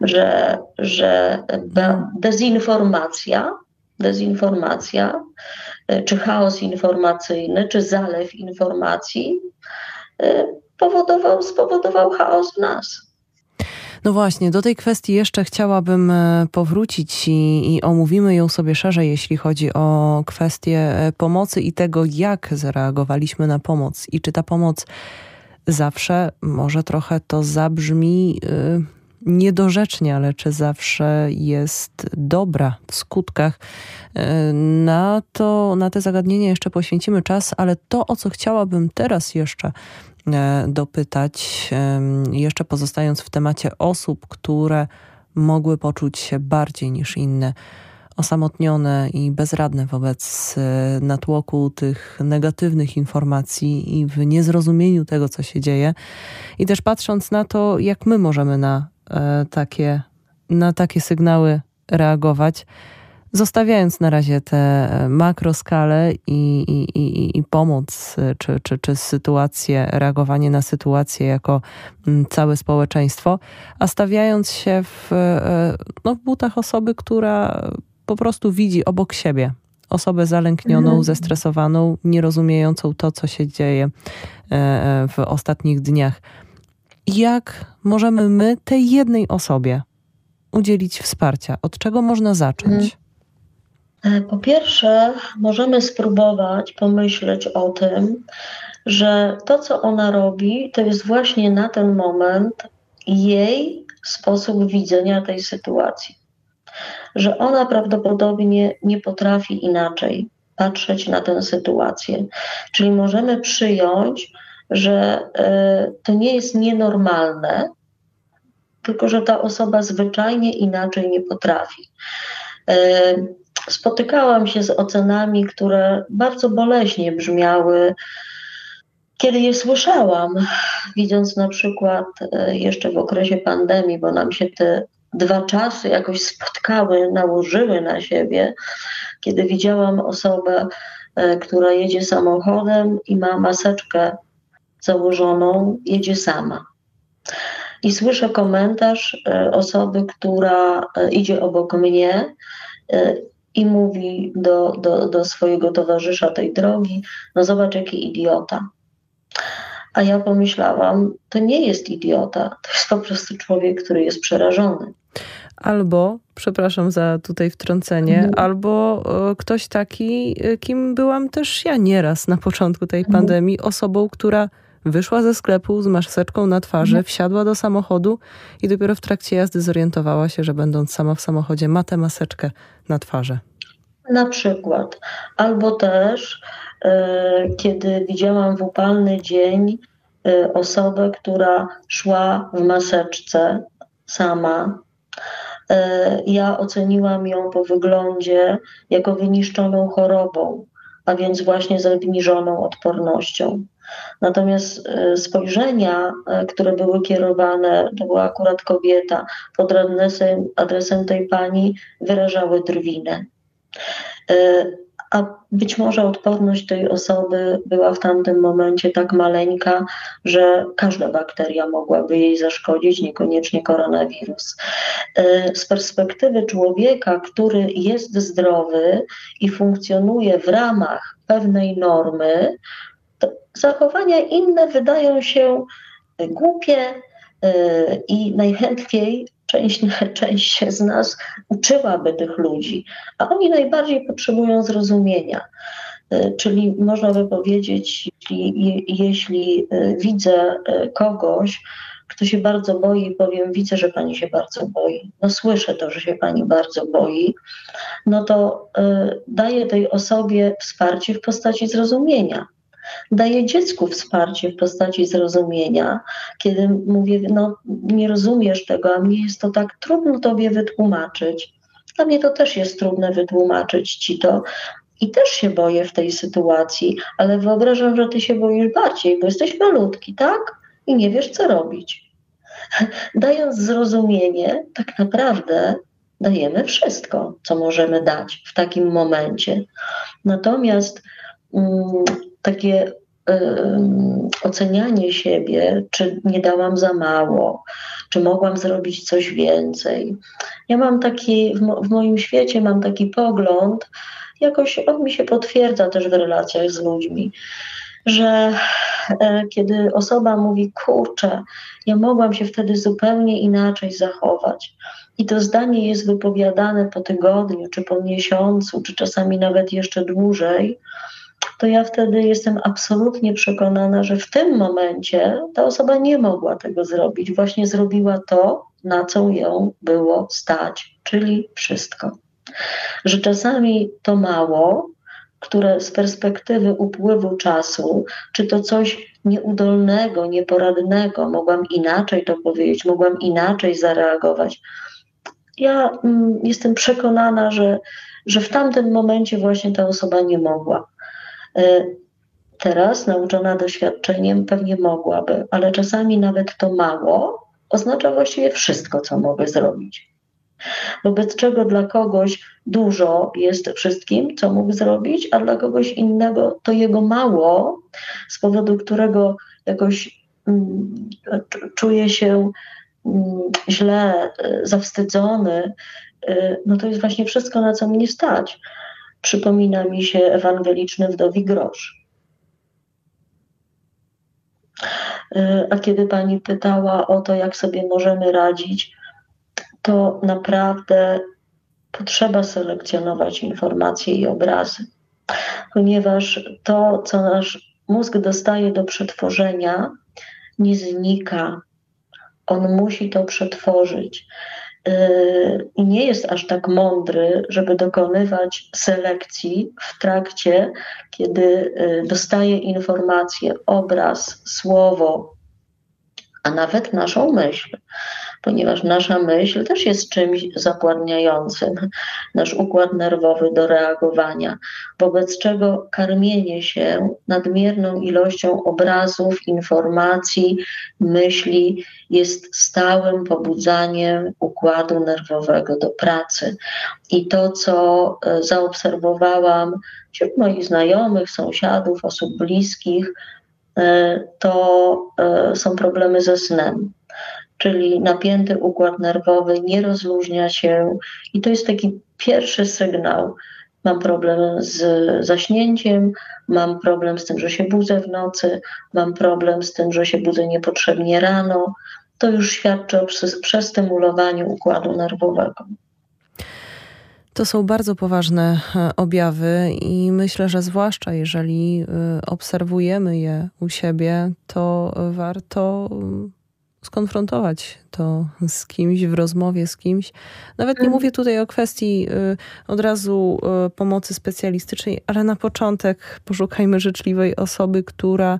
Że, że dezinformacja, dezinformacja, y, czy chaos informacyjny, czy zalew informacji y, powodował, spowodował chaos w nas. No właśnie, do tej kwestii jeszcze chciałabym e, powrócić i, i omówimy ją sobie szerzej, jeśli chodzi o kwestię e, pomocy i tego, jak zareagowaliśmy na pomoc i czy ta pomoc zawsze, może trochę to zabrzmi yy, niedorzecznie, ale czy zawsze jest dobra w skutkach. Na to, na te zagadnienie jeszcze poświęcimy czas, ale to, o co chciałabym teraz jeszcze E, dopytać, jeszcze pozostając w temacie osób, które mogły poczuć się bardziej niż inne osamotnione i bezradne wobec e, natłoku tych negatywnych informacji i w niezrozumieniu tego, co się dzieje. I też patrząc na to, jak my możemy na e, takie, na takie sygnały reagować zostawiając na razie tę makroskalę i, i, i, i pomoc, czy, czy, czy sytuację, reagowanie na sytuację jako mm, całe społeczeństwo, a stawiając się w, e, no, w butach osoby, która po prostu widzi obok siebie osobę zalęknioną, mhm. zestresowaną, nierozumiejącą to, co się dzieje e, e, w ostatnich dniach. Jak możemy my tej jednej osobie udzielić wsparcia? Od czego można zacząć? Mhm. E, po pierwsze, możemy spróbować pomyśleć o tym, że to, co ona robi, to jest właśnie na ten moment jej sposób widzenia tej sytuacji. Że ona prawdopodobnie nie potrafi inaczej patrzeć na tę sytuację. Czyli możemy przyjąć, że y, to nie jest nienormalne, tylko że ta osoba zwyczajnie inaczej nie potrafi. Y, spotykałam się z ocenami, które bardzo boleśnie brzmiały, kiedy je słyszałam, widząc na przykład e, jeszcze w okresie pandemii, bo nam się te dwa czasy jakoś spotkały, nałożyły na siebie, kiedy widziałam osobę, e, która jedzie samochodem i ma maseczkę założoną, jedzie sama. i słyszę komentarz osoby, która idzie obok mnie i mówi do, do, do swojego towarzysza tej drogi: No, zobacz, jaki idiota. A ja pomyślałam, to nie jest idiota, to jest po prostu człowiek, który jest przerażony. Albo, przepraszam za tutaj wtrącenie, mhm. albo e, ktoś taki, e, kim byłam też ja nieraz na początku tej mhm. pandemii, osobą, która wyszła ze sklepu z maseczką na twarzy, mhm. wsiadła do samochodu i dopiero w trakcie jazdy zorientowała się, że będąc sama w samochodzie ma tę maseczkę na twarzy. Na przykład. Albo też, e, kiedy widziałam w upalny dzień e, osobę, która szła w maseczce sama, e, ja oceniłam ją po wyglądzie jako wyniszczoną chorobą, a więc właśnie z obniżoną odpornością. Natomiast spojrzenia, które były kierowane, to była akurat kobieta, pod adresem, adresem tej pani, wyrażały drwinę. E, a być może odporność tej osoby była w tamtym momencie tak maleńka, że każda bakteria mogłaby jej zaszkodzić, niekoniecznie koronawirus. E, z perspektywy człowieka, który jest zdrowy i funkcjonuje w ramach pewnej normy, zachowania inne wydają się głupie e, i najchętniej część, część z nas uczyłaby tych ludzi, a oni najbardziej potrzebują zrozumienia. E, czyli można by powiedzieć, jeśli, jeśli e, widzę e, kogoś, kto się bardzo boi, powiem, widzę, że pani się bardzo boi, no słyszę to, że się pani bardzo boi, no to y, daję tej osobie wsparcie w postaci zrozumienia daje dziecku wsparcie w postaci zrozumienia, kiedy mówię, no nie rozumiesz tego, a mnie jest to tak trudno tobie wytłumaczyć. Dla mnie to też jest trudne wytłumaczyć ci to. I też się boję w tej sytuacji, ale wyobrażam, że ty się boisz bardziej, bo jesteś malutki, tak? I nie wiesz, co robić. Dając zrozumienie, tak naprawdę dajemy wszystko, co możemy dać w takim momencie. Natomiast um, takie ocenianie siebie, czy nie dałam za mało, czy mogłam zrobić coś więcej. Ja mam taki, w, mo w moim świecie mam taki pogląd, jakoś on mi się potwierdza też w relacjach z ludźmi, że e, kiedy osoba mówi, kurczę, ja mogłam się wtedy zupełnie inaczej zachować. I to zdanie jest wypowiadane po tygodniu, czy po miesiącu, czy czasami nawet jeszcze dłużej, to ja wtedy jestem absolutnie przekonana, że w tym momencie ta osoba nie mogła tego zrobić. Właśnie zrobiła to, na co ją było stać, czyli wszystko. Że czasami to mało, które z perspektywy upływu czasu, czy to coś nieudolnego, nieporadnego, mogłam inaczej to powiedzieć, mogłam inaczej zareagować. Ja mm, jestem przekonana, że, że w tamtym momencie właśnie ta osoba nie mogła. E, teraz, nauczona doświadczeniem, pewnie mogłaby, ale czasami nawet to mało oznacza właściwie wszystko, co mogę zrobić. Wobec czego dla kogoś dużo jest wszystkim, co mógł zrobić, a dla kogoś innego to jego mało, z powodu którego jakoś mm, czuje się mm, źle, e, zawstydzony, e, no to jest właśnie wszystko, na co mnie stać przypomina mi się ewangeliczny wdowi grosz. Y, a kiedy pani pytała o to, jak sobie możemy radzić, to naprawdę potrzeba selekcjonować informacje i obrazy, ponieważ to, co nasz mózg dostaje do przetworzenia, nie znika. On musi to przetworzyć i nie jest aż tak mądry, żeby dokonywać selekcji w trakcie, kiedy y, dostaje informację, obraz, słowo, a nawet naszą myśl ponieważ nasza myśl też jest czymś zapładniającym nasz układ nerwowy do reagowania, wobec czego karmienie się nadmierną ilością obrazów, informacji, myśli jest stałym pobudzaniem układu nerwowego do pracy. I to, co e, zaobserwowałam wśród moich znajomych, sąsiadów, osób bliskich, e, to e, są problemy ze snem czyli napięty układ nerwowy nie rozluźnia się i to jest taki pierwszy sygnał. Mam problem z zaśnięciem, mam problem z tym, że się budzę w nocy, mam problem z tym, że się budzę niepotrzebnie rano. To już świadczy o przestymulowaniu układu nerwowego. To są bardzo poważne e, objawy i myślę, że zwłaszcza jeżeli e, obserwujemy je u siebie, to warto skonfrontować to z kimś w rozmowie z kimś. Nawet nie mhm. mówię tutaj o kwestii e, od razu pomocy specjalistycznej, ale na początek poszukajmy życzliwej osoby, która,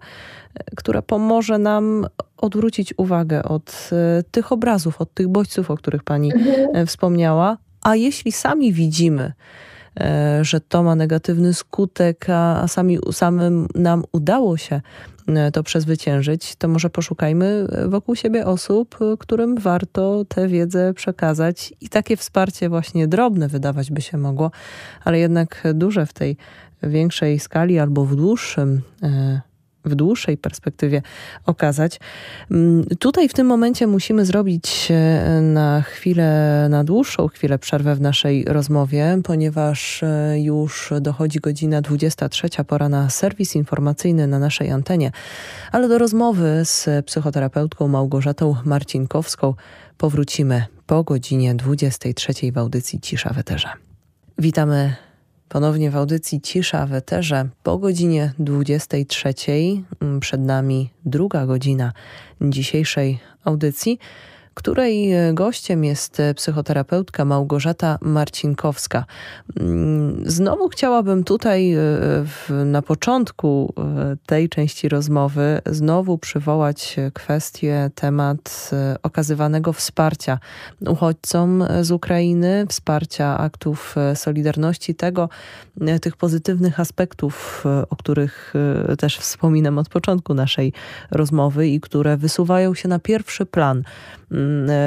która pomoże nam odwrócić uwagę od tych obrazów, od tych bodźców, o których pani mhm. wspomniała, a jeśli sami widzimy, że to ma negatywny skutek, a sami samym nam udało się to przezwyciężyć, to może poszukajmy wokół siebie osób, którym warto tę wiedzę przekazać i takie wsparcie właśnie drobne wydawać by się mogło, ale jednak duże w tej większej skali albo w dłuższym e, w dłuższej perspektywie okazać. Mm, tutaj w tym momencie musimy zrobić na chwilę, na dłuższą chwilę przerwę w naszej rozmowie, ponieważ e, już dochodzi godzina 23, pora na serwis informacyjny na naszej antenie. Ale do rozmowy z psychoterapeutką Małgorzatą Marcinkowską powrócimy po godzinie 23 w audycji Cisza w Eterze. Witamy Ponownie w audycji Cisza w Eterze po godzinie 23. Mm, przed nami druga godzina dzisiejszej audycji której e, gościem jest e, psychoterapeutka Małgorzata Marcinkowska. Mm, znowu chciałabym tutaj e, na początku tej części rozmowy znowu przywołać kwestię, temat okazywanego wsparcia uchodźcom z Ukrainy, wsparcia aktów Solidarności, tego, tych pozytywnych aspektów, o których też wspominam od początku naszej rozmowy i które wysuwają się na pierwszy plan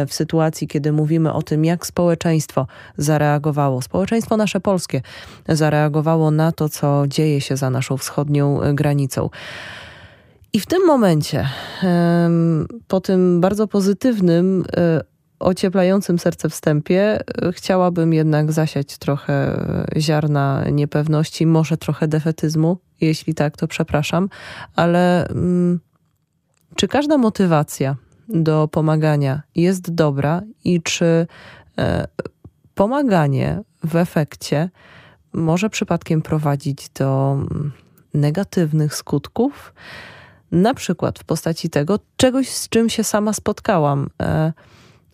w sytuacji, kiedy mówimy o tym, jak społeczeństwo zareagowało, społeczeństwo nasze polskie zareagowało na to, co dzieje się za naszą wschodnią e, granicą. I w tym momencie, po tym bardzo pozytywnym, e, ocieplającym serce wstępie, chciałabym jednak zasiać trochę ziarna niepewności, może trochę defetyzmu. Jeśli tak, to przepraszam, ale mm, czy każda motywacja do pomagania jest dobra i czy e, pomaganie w efekcie może przypadkiem prowadzić do mm, negatywnych skutków, na przykład w postaci tego czegoś, z czym się sama spotkałam, e,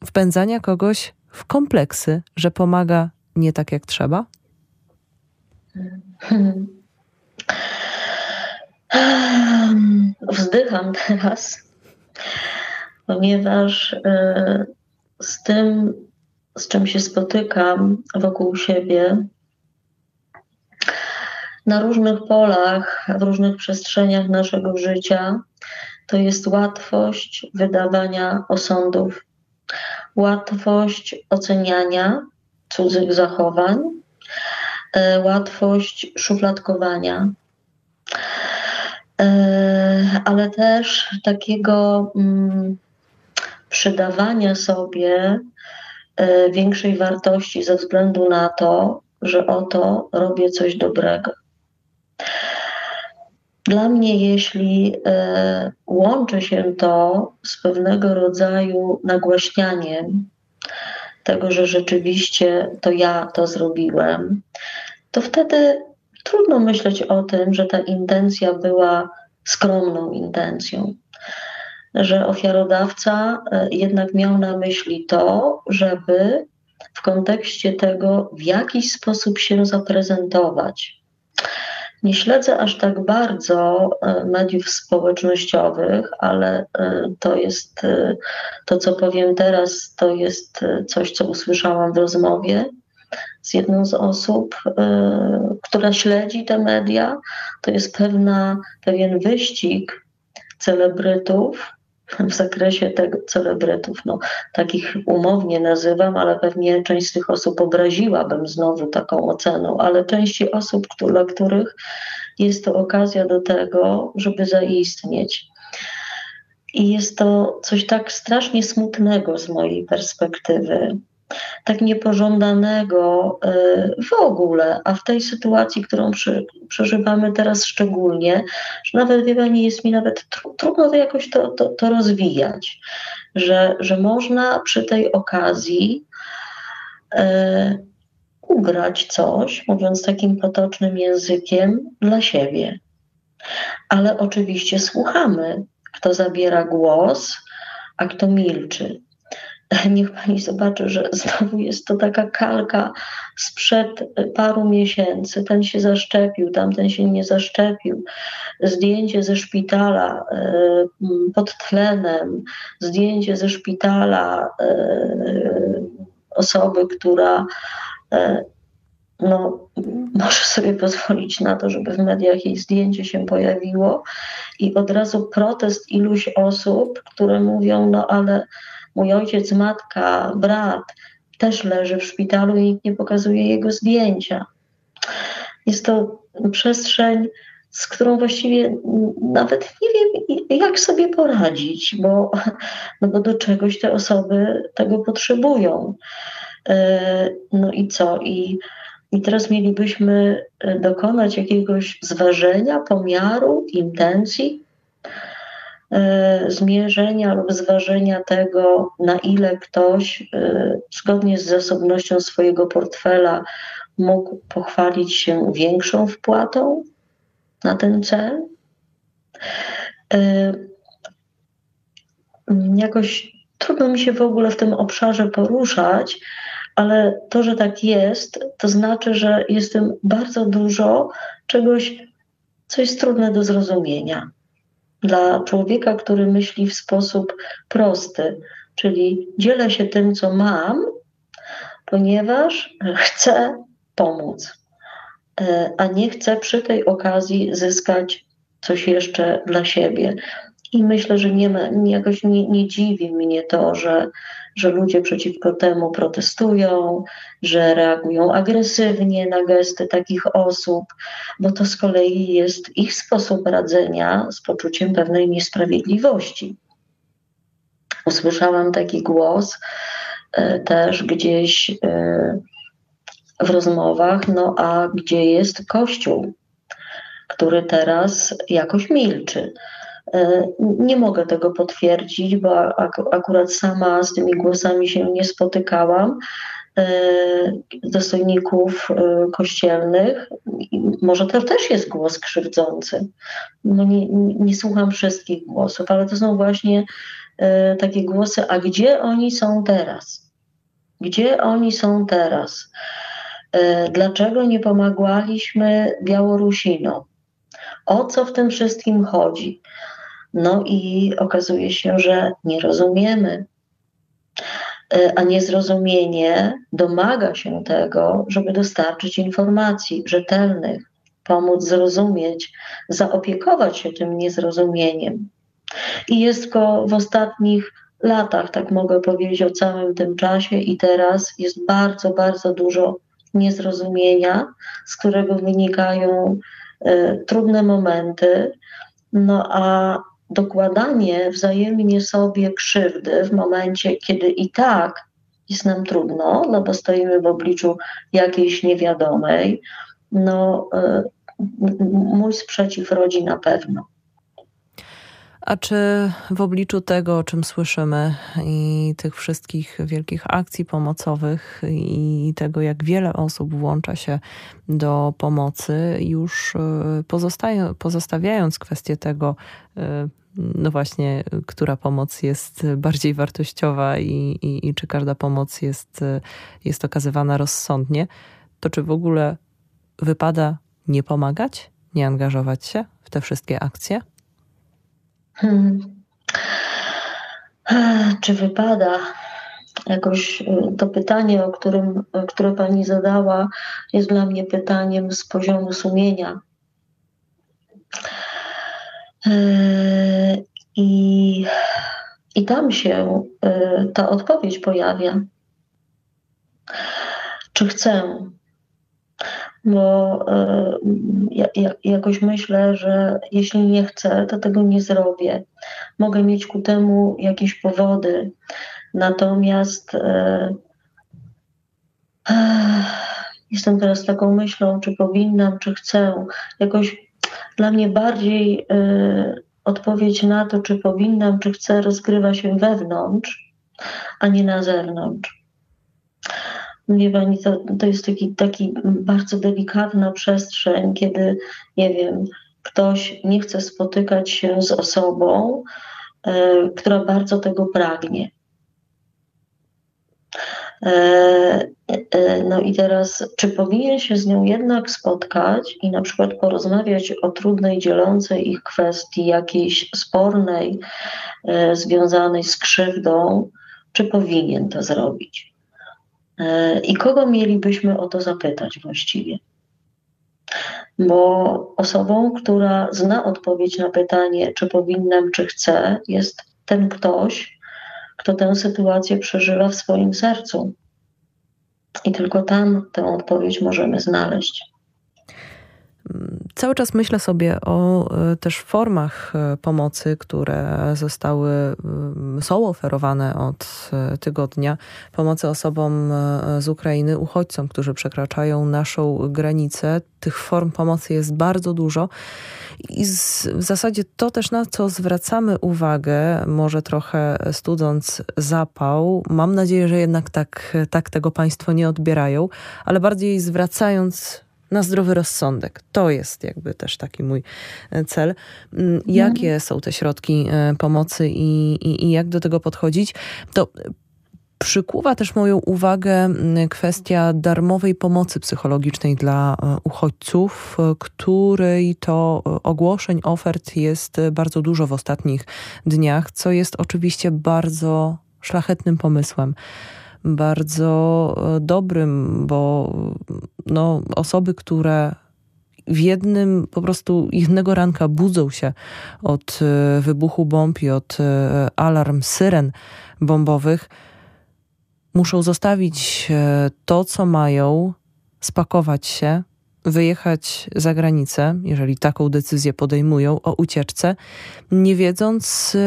wpędzania kogoś w kompleksy, że pomaga nie tak jak trzeba? Wzdycham teraz, ponieważ e, z tym, z czym się spotykam wokół siebie, na różnych polach, w różnych przestrzeniach naszego życia, to jest łatwość wydawania osądów, łatwość oceniania cudzych zachowań, e, łatwość szufladkowania, e, ale też takiego mm, przydawania sobie e, większej wartości ze względu na to, że oto robię coś dobrego. Dla mnie, jeśli e, łączy się to z pewnego rodzaju nagłaśnianiem tego, że rzeczywiście to ja to zrobiłem, to wtedy trudno myśleć o tym, że ta intencja była skromną intencją że ofiarodawca e, jednak miał na myśli to, żeby w kontekście tego w jakiś sposób się zaprezentować. Nie śledzę aż tak bardzo e, mediów społecznościowych, ale e, to jest to, co powiem teraz, to jest coś, co usłyszałam w rozmowie z jedną z osób, która śledzi te media. To jest pewna, pewien wyścig celebrytów w zakresie tego celebrytów. No, takich umownie nazywam, ale pewnie część z tych osób obraziłabym znowu taką oceną, ale części osób, dla których jest to okazja do tego, żeby zaistnieć. I jest to coś tak strasznie smutnego z mojej perspektywy, tak niepożądanego y, w ogóle, a w tej sytuacji, którą przy, przeżywamy teraz szczególnie, że nawet wie Pani, jest mi nawet tr trudno to jakoś to, to, to rozwijać, że, że można przy tej okazji y, ugrać coś, mówiąc takim potocznym językiem, dla siebie. Ale oczywiście słuchamy, kto zabiera głos, a kto milczy. Niech pani zobaczy, że znowu jest to taka kalka sprzed paru miesięcy. Ten się zaszczepił, tamten się nie zaszczepił. Zdjęcie ze szpitala e, pod tlenem, zdjęcie ze szpitala e, osoby, która e, no, może sobie pozwolić na to, żeby w mediach jej zdjęcie się pojawiło i od razu protest iluś osób, które mówią, no ale mój ojciec, matka, brat też leży w szpitalu i nikt nie pokazuje jego zdjęcia. Jest to przestrzeń, z którą właściwie nawet nie wiem, jak sobie poradzić, bo, no bo do czegoś te osoby tego potrzebują. E, no i co? I, I teraz mielibyśmy dokonać jakiegoś zważenia, pomiaru, intencji, zmierzenia lub zważenia tego, na ile ktoś e, zgodnie z zasobnością swojego portfela mógł pochwalić się większą wpłatą na ten cel. E, jakoś trudno mi się w ogóle w tym obszarze poruszać, ale to, że tak jest, to znaczy, że jestem bardzo dużo czegoś, co jest trudne do zrozumienia dla człowieka, który myśli w sposób prosty, czyli dzielę się tym, co mam, ponieważ chcę pomóc, e, a nie chcę przy tej okazji zyskać coś jeszcze dla siebie. I myślę, że nie jakoś nie, nie dziwi mnie to, że, że ludzie przeciwko temu protestują, że reagują agresywnie na gesty takich osób, bo to z kolei jest ich sposób radzenia z poczuciem pewnej niesprawiedliwości. Usłyszałam taki głos e, też gdzieś e, w rozmowach, no a gdzie jest Kościół, który teraz jakoś milczy. E, nie mogę tego potwierdzić, bo akurat sama z tymi głosami się nie spotykałam e, dostojników e, kościelnych. Może to też jest głos krzywdzący. No nie, nie słucham wszystkich głosów, ale to są właśnie takie głosy, a gdzie oni są teraz? Gdzie oni są teraz? Dlaczego nie pomagaliśmy Białorusinom? O co w tym wszystkim chodzi? No i okazuje się, że nie rozumiemy. E, a niezrozumienie domaga się tego, żeby dostarczyć informacji rzetelnych, pomóc zrozumieć, zaopiekować się tym niezrozumieniem. I jest go w ostatnich latach, tak mogę powiedzieć o całym tym czasie, i teraz jest bardzo, bardzo dużo niezrozumienia, z którego wynikają y, trudne momenty. No a dokładanie wzajemnie sobie krzywdy w momencie, kiedy i tak jest nam trudno, no bo stoimy w obliczu jakiejś niewiadomej, no y, mój sprzeciw rodzi na pewno. A czy w obliczu tego, o czym słyszymy i tych wszystkich wielkich akcji pomocowych i tego, jak wiele osób włącza się do pomocy, już y, pozostawiając kwestię tego, y, no właśnie, która pomoc jest bardziej wartościowa i, i, i czy każda pomoc jest, jest okazywana rozsądnie, to czy w ogóle wypada nie pomagać, nie angażować się w te wszystkie akcje? Hmm. Czy wypada? Jakoś y, to pytanie, o którym, które pani zadała, jest dla mnie pytaniem z poziomu sumienia. Y, I, i tam się y, ta odpowiedź pojawia. Czy chcę? Bo ja, ja, jakoś myślę, że jeśli nie chcę, to tego nie zrobię. Mogę mieć ku temu jakieś powody, natomiast jestem teraz taką myślą, czy powinnam, czy chcę. Jakoś dla mnie bardziej odpowiedź na to, czy powinnam, czy chcę, rozgrywa się wewnątrz, a nie na zewnątrz. Wie pani, to, to jest taki, taki bardzo delikatna przestrzeń, kiedy, nie wiem, ktoś nie chce spotykać się z osobą, y, która bardzo tego pragnie. E, e, no i teraz, czy powinien się z nią jednak spotkać i na przykład porozmawiać o trudnej, dzielącej ich kwestii, jakiejś spornej, e, związanej z krzywdą, czy powinien to zrobić? I kogo mielibyśmy o to zapytać właściwie? Bo osobą, która zna odpowiedź na pytanie, czy powinnam, czy chcę, jest ten ktoś, kto tę sytuację przeżywa w swoim sercu. I tylko tam tę odpowiedź możemy znaleźć. Cały czas myślę sobie o e, też formach e, pomocy, które zostały, są oferowane od e, tygodnia. Pomocy osobom z Ukrainy, uchodźcom, którzy przekraczają naszą granicę. Tych form pomocy jest bardzo dużo. I z, w zasadzie to też na co zwracamy uwagę, może trochę studząc zapał, mam nadzieję, że jednak tak, tak tego Państwo nie odbierają, ale bardziej zwracając na zdrowy rozsądek. To jest jakby też taki mój e, cel. Mm, jakie mhm. są te środki e, pomocy i, i, i jak do tego podchodzić? To Przykuwa też moją uwagę mm, kwestia darmowej pomocy psychologicznej dla e, uchodźców, której to ogłoszeń, ofert jest bardzo dużo w ostatnich dniach, co jest oczywiście bardzo szlachetnym pomysłem bardzo e, dobrym, bo no, osoby, które w jednym po prostu jednego ranka budzą się od e, wybuchu bomb i od e, alarm syren bombowych, muszą zostawić to, co mają, spakować się, wyjechać za granicę, jeżeli taką decyzję podejmują o ucieczce, nie wiedząc,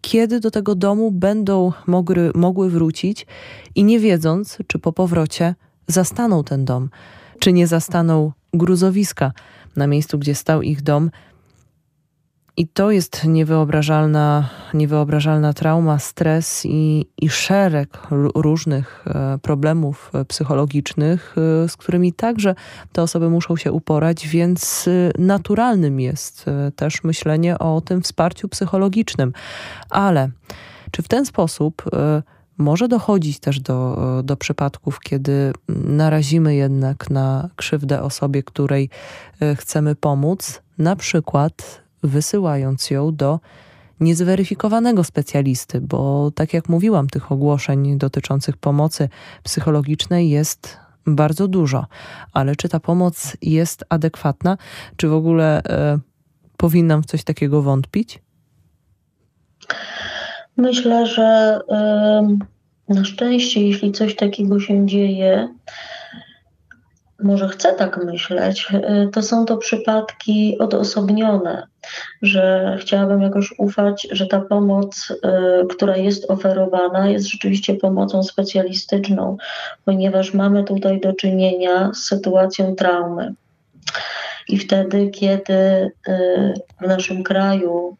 kiedy do tego domu będą mogły, mogły wrócić i nie wiedząc, czy po powrocie zastaną ten dom, czy nie zastaną gruzowiska na miejscu, gdzie stał ich dom, i to jest niewyobrażalna, niewyobrażalna trauma, stres i, i szereg różnych e, problemów e, psychologicznych, e, z którymi także te osoby muszą się uporać, więc naturalnym jest też myślenie o tym wsparciu psychologicznym. Ale czy w ten sposób może dochodzić też do, do przypadków, kiedy narazimy jednak na krzywdę osobie, której chcemy pomóc, na przykład wysyłając ją do niezweryfikowanego specjalisty, bo tak jak mówiłam, tych ogłoszeń dotyczących pomocy psychologicznej jest bardzo dużo. Ale czy ta pomoc jest adekwatna? Czy w ogóle e, powinnam w coś takiego wątpić? Myślę, że y, na szczęście, jeśli coś takiego się dzieje, może chcę tak myśleć, y, to są to przypadki odosobnione, że chciałabym jakoś ufać, że ta pomoc, y, która jest oferowana, jest rzeczywiście pomocą specjalistyczną, ponieważ mamy tutaj do czynienia z sytuacją traumy. I wtedy, kiedy y, w naszym kraju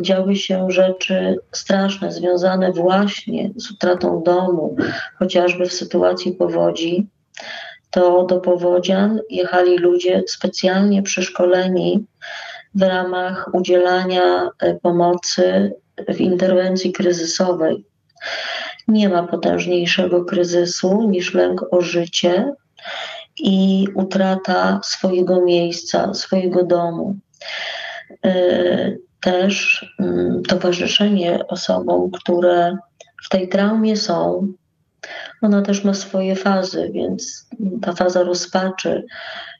działy się rzeczy straszne, związane właśnie z utratą domu, chociażby w sytuacji powodzi, to do powodzian jechali ludzie specjalnie przeszkoleni w ramach udzielania e, pomocy w interwencji kryzysowej. Nie ma potężniejszego kryzysu niż lęk o życie i utrata swojego miejsca, swojego domu. E, też mm, towarzyszenie osobom, które w tej traumie są, ona też ma swoje fazy, więc ta faza rozpaczy,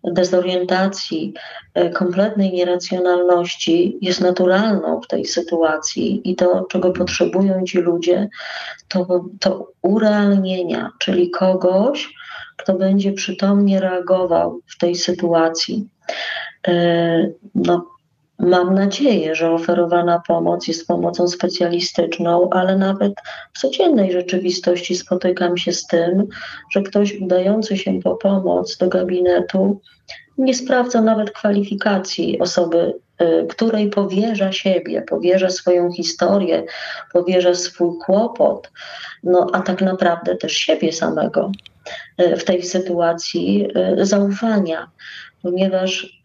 dezorientacji, e, kompletnej nieracjonalności jest naturalną w tej sytuacji i to, czego potrzebują ci ludzie, to, to urealnienia, czyli kogoś, kto będzie przytomnie reagował w tej sytuacji. E, no, mam nadzieję, że oferowana pomoc jest pomocą specjalistyczną, ale nawet w codziennej rzeczywistości spotykam się z tym, że ktoś udający się po pomoc do gabinetu nie sprawdza nawet kwalifikacji osoby, y, której powierza siebie, powierza swoją historię, powierza swój kłopot, no a tak naprawdę też siebie samego y, w tej sytuacji y, zaufania, ponieważ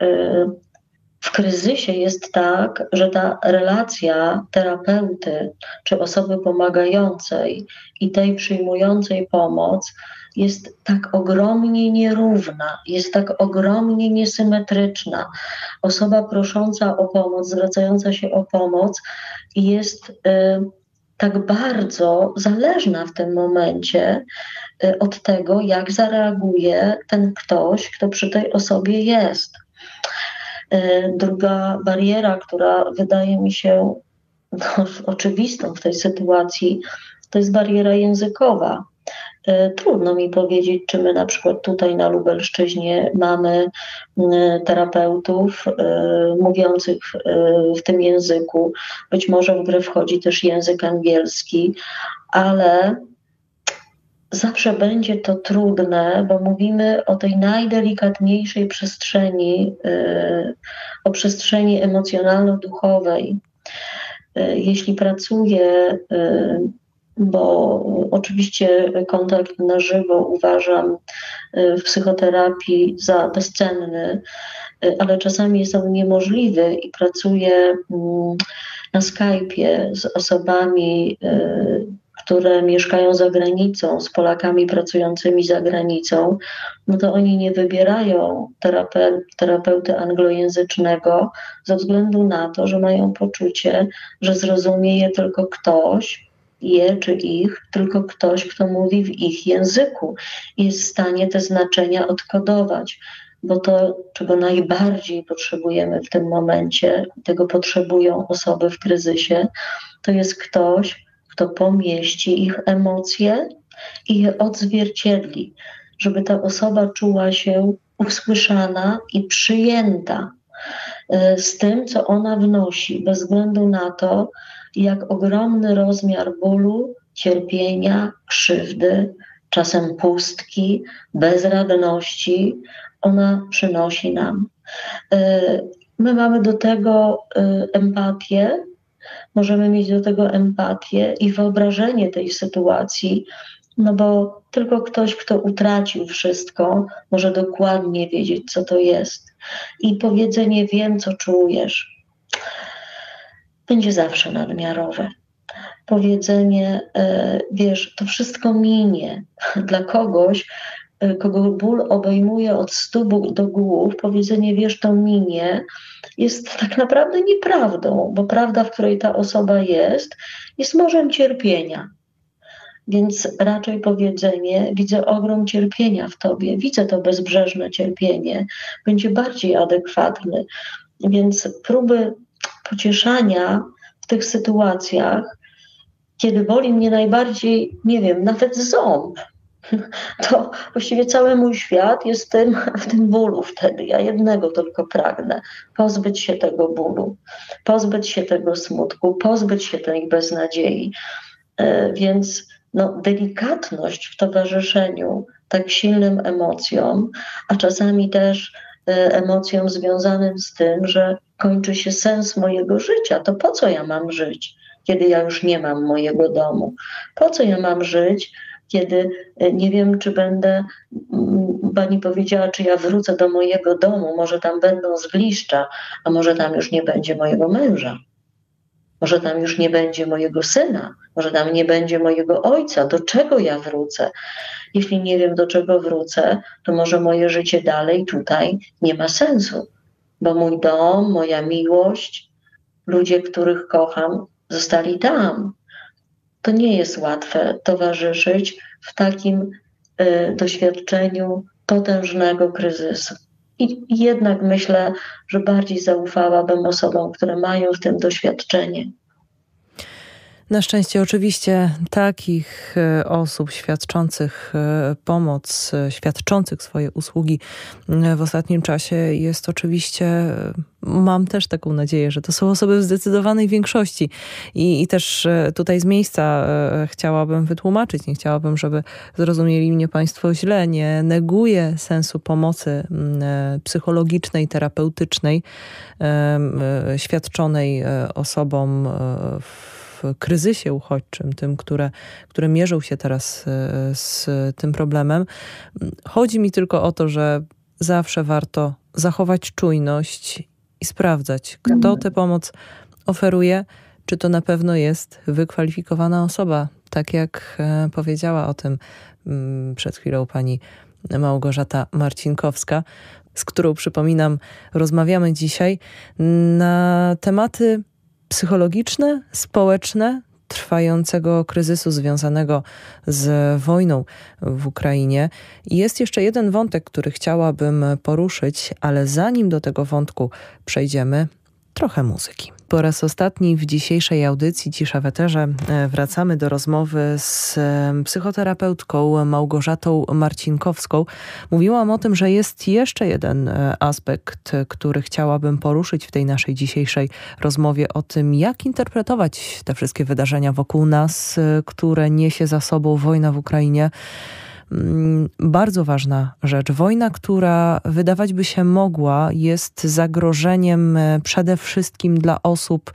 w kryzysie jest tak, że ta relacja terapeuty czy osoby pomagającej i tej przyjmującej pomoc jest tak ogromnie nierówna, jest tak ogromnie niesymetryczna. Osoba prosząca o pomoc, zwracająca się o pomoc jest y, tak bardzo zależna w tym momencie y, od tego, jak zareaguje ten ktoś, kto przy tej osobie jest. Y, druga bariera, która wydaje mi się no, oczywistą w tej sytuacji, to jest bariera językowa. Y, trudno mi powiedzieć, czy my na przykład tutaj na Lubelszczyźnie mamy terapeutów mówiących w tym języku. Być może w grę wchodzi też język angielski, ale zawsze będzie to trudne, bo mówimy o tej najdelikatniejszej przestrzeni, y, o przestrzeni emocjonalno-duchowej. Y, jeśli pracuję, y, bo oczywiście kontakt na żywo uważam w psychoterapii za bezcenny, ale czasami jest on niemożliwy i pracuję mm, na Skype'ie z osobami które mieszkają za granicą, z Polakami pracującymi za granicą, no to oni nie wybierają terape terapeuty anglojęzycznego ze względu na to, że mają poczucie, że zrozumie je tylko ktoś, je czy ich, tylko ktoś, kto mówi w ich języku i jest w stanie te znaczenia odkodować. Bo to, czego najbardziej potrzebujemy w tym momencie, tego potrzebują osoby w kryzysie, to jest ktoś, kto pomieści ich emocje i je odzwierciedli, żeby ta osoba czuła się usłyszana i przyjęta e, z tym, co ona wnosi, bez względu na to, jak ogromny rozmiar bólu, cierpienia, krzywdy, czasem pustki, bezradności ona przynosi nam. E, my mamy do tego e, empatię, możemy mieć do tego empatię i wyobrażenie tej sytuacji, no bo tylko ktoś, kto utracił wszystko, może dokładnie wiedzieć, co to jest. I powiedzenie wiem, co czujesz, będzie zawsze nadmiarowe. Powiedzenie, e, wiesz, to wszystko minie. Dla kogoś, kogo ból obejmuje od stóp do głów, powiedzenie wiesz, to minie, jest tak naprawdę nieprawdą, bo prawda, w której ta osoba jest, jest morzem cierpienia. Więc raczej powiedzenie, widzę ogrom cierpienia w tobie, widzę to bezbrzeżne cierpienie, będzie bardziej adekwatny. Więc próby pocieszania w tych sytuacjach, kiedy boli mnie najbardziej, nie wiem, nawet ząb, to właściwie cały mój świat jest w tym, w tym bólu wtedy. Ja jednego tylko pragnę: pozbyć się tego bólu, pozbyć się tego smutku, pozbyć się tej beznadziei. E, więc no, delikatność w towarzyszeniu tak silnym emocjom, a czasami też e, emocjom związanym z tym, że kończy się sens mojego życia. To po co ja mam żyć, kiedy ja już nie mam mojego domu? Po co ja mam żyć, kiedy e, nie wiem, czy będę, mm, pani powiedziała, czy ja wrócę do mojego domu, może tam będą zgliszcza, a może tam już nie będzie mojego męża. Może tam już nie będzie mojego syna, może tam nie będzie mojego ojca. Do czego ja wrócę? Jeśli nie wiem, do czego wrócę, to może moje życie dalej tutaj nie ma sensu, bo mój dom, moja miłość, ludzie, których kocham, zostali tam to nie jest łatwe towarzyszyć w takim y, doświadczeniu potężnego kryzysu. I jednak myślę, że bardziej zaufałabym osobom, które mają w tym doświadczenie. Na szczęście oczywiście takich e, osób świadczących e, pomoc, e, świadczących swoje usługi w ostatnim czasie jest oczywiście, mam też taką nadzieję, że to są osoby w zdecydowanej większości. I, i też tutaj z miejsca chciałabym wytłumaczyć, nie chciałabym, żeby zrozumieli mnie Państwo źle, nie neguję sensu pomocy psychologicznej, terapeutycznej świadczonej osobom w w kryzysie uchodźczym, tym, które, które mierzą się teraz e, z tym problemem. Chodzi mi tylko o to, że zawsze warto zachować czujność i sprawdzać, kto mhm. tę pomoc oferuje, czy to na pewno jest wykwalifikowana osoba, tak jak e, powiedziała o tym mm, przed chwilą pani Małgorzata Marcinkowska, z którą przypominam, rozmawiamy dzisiaj na tematy psychologiczne, społeczne trwającego kryzysu związanego z wojną w Ukrainie. Jest jeszcze jeden wątek, który chciałabym poruszyć, ale zanim do tego wątku przejdziemy, trochę muzyki. Po raz ostatni w dzisiejszej audycji Cisza w Eterze e, wracamy do rozmowy z e, psychoterapeutką Małgorzatą Marcinkowską. Mówiłam o tym, że jest jeszcze jeden e, aspekt, który chciałabym poruszyć w tej naszej dzisiejszej rozmowie o tym, jak interpretować te wszystkie wydarzenia wokół nas, które niesie za sobą wojna w Ukrainie. Mm, bardzo ważna rzecz. Wojna, która wydawać by się mogła, jest zagrożeniem e, przede wszystkim dla osób,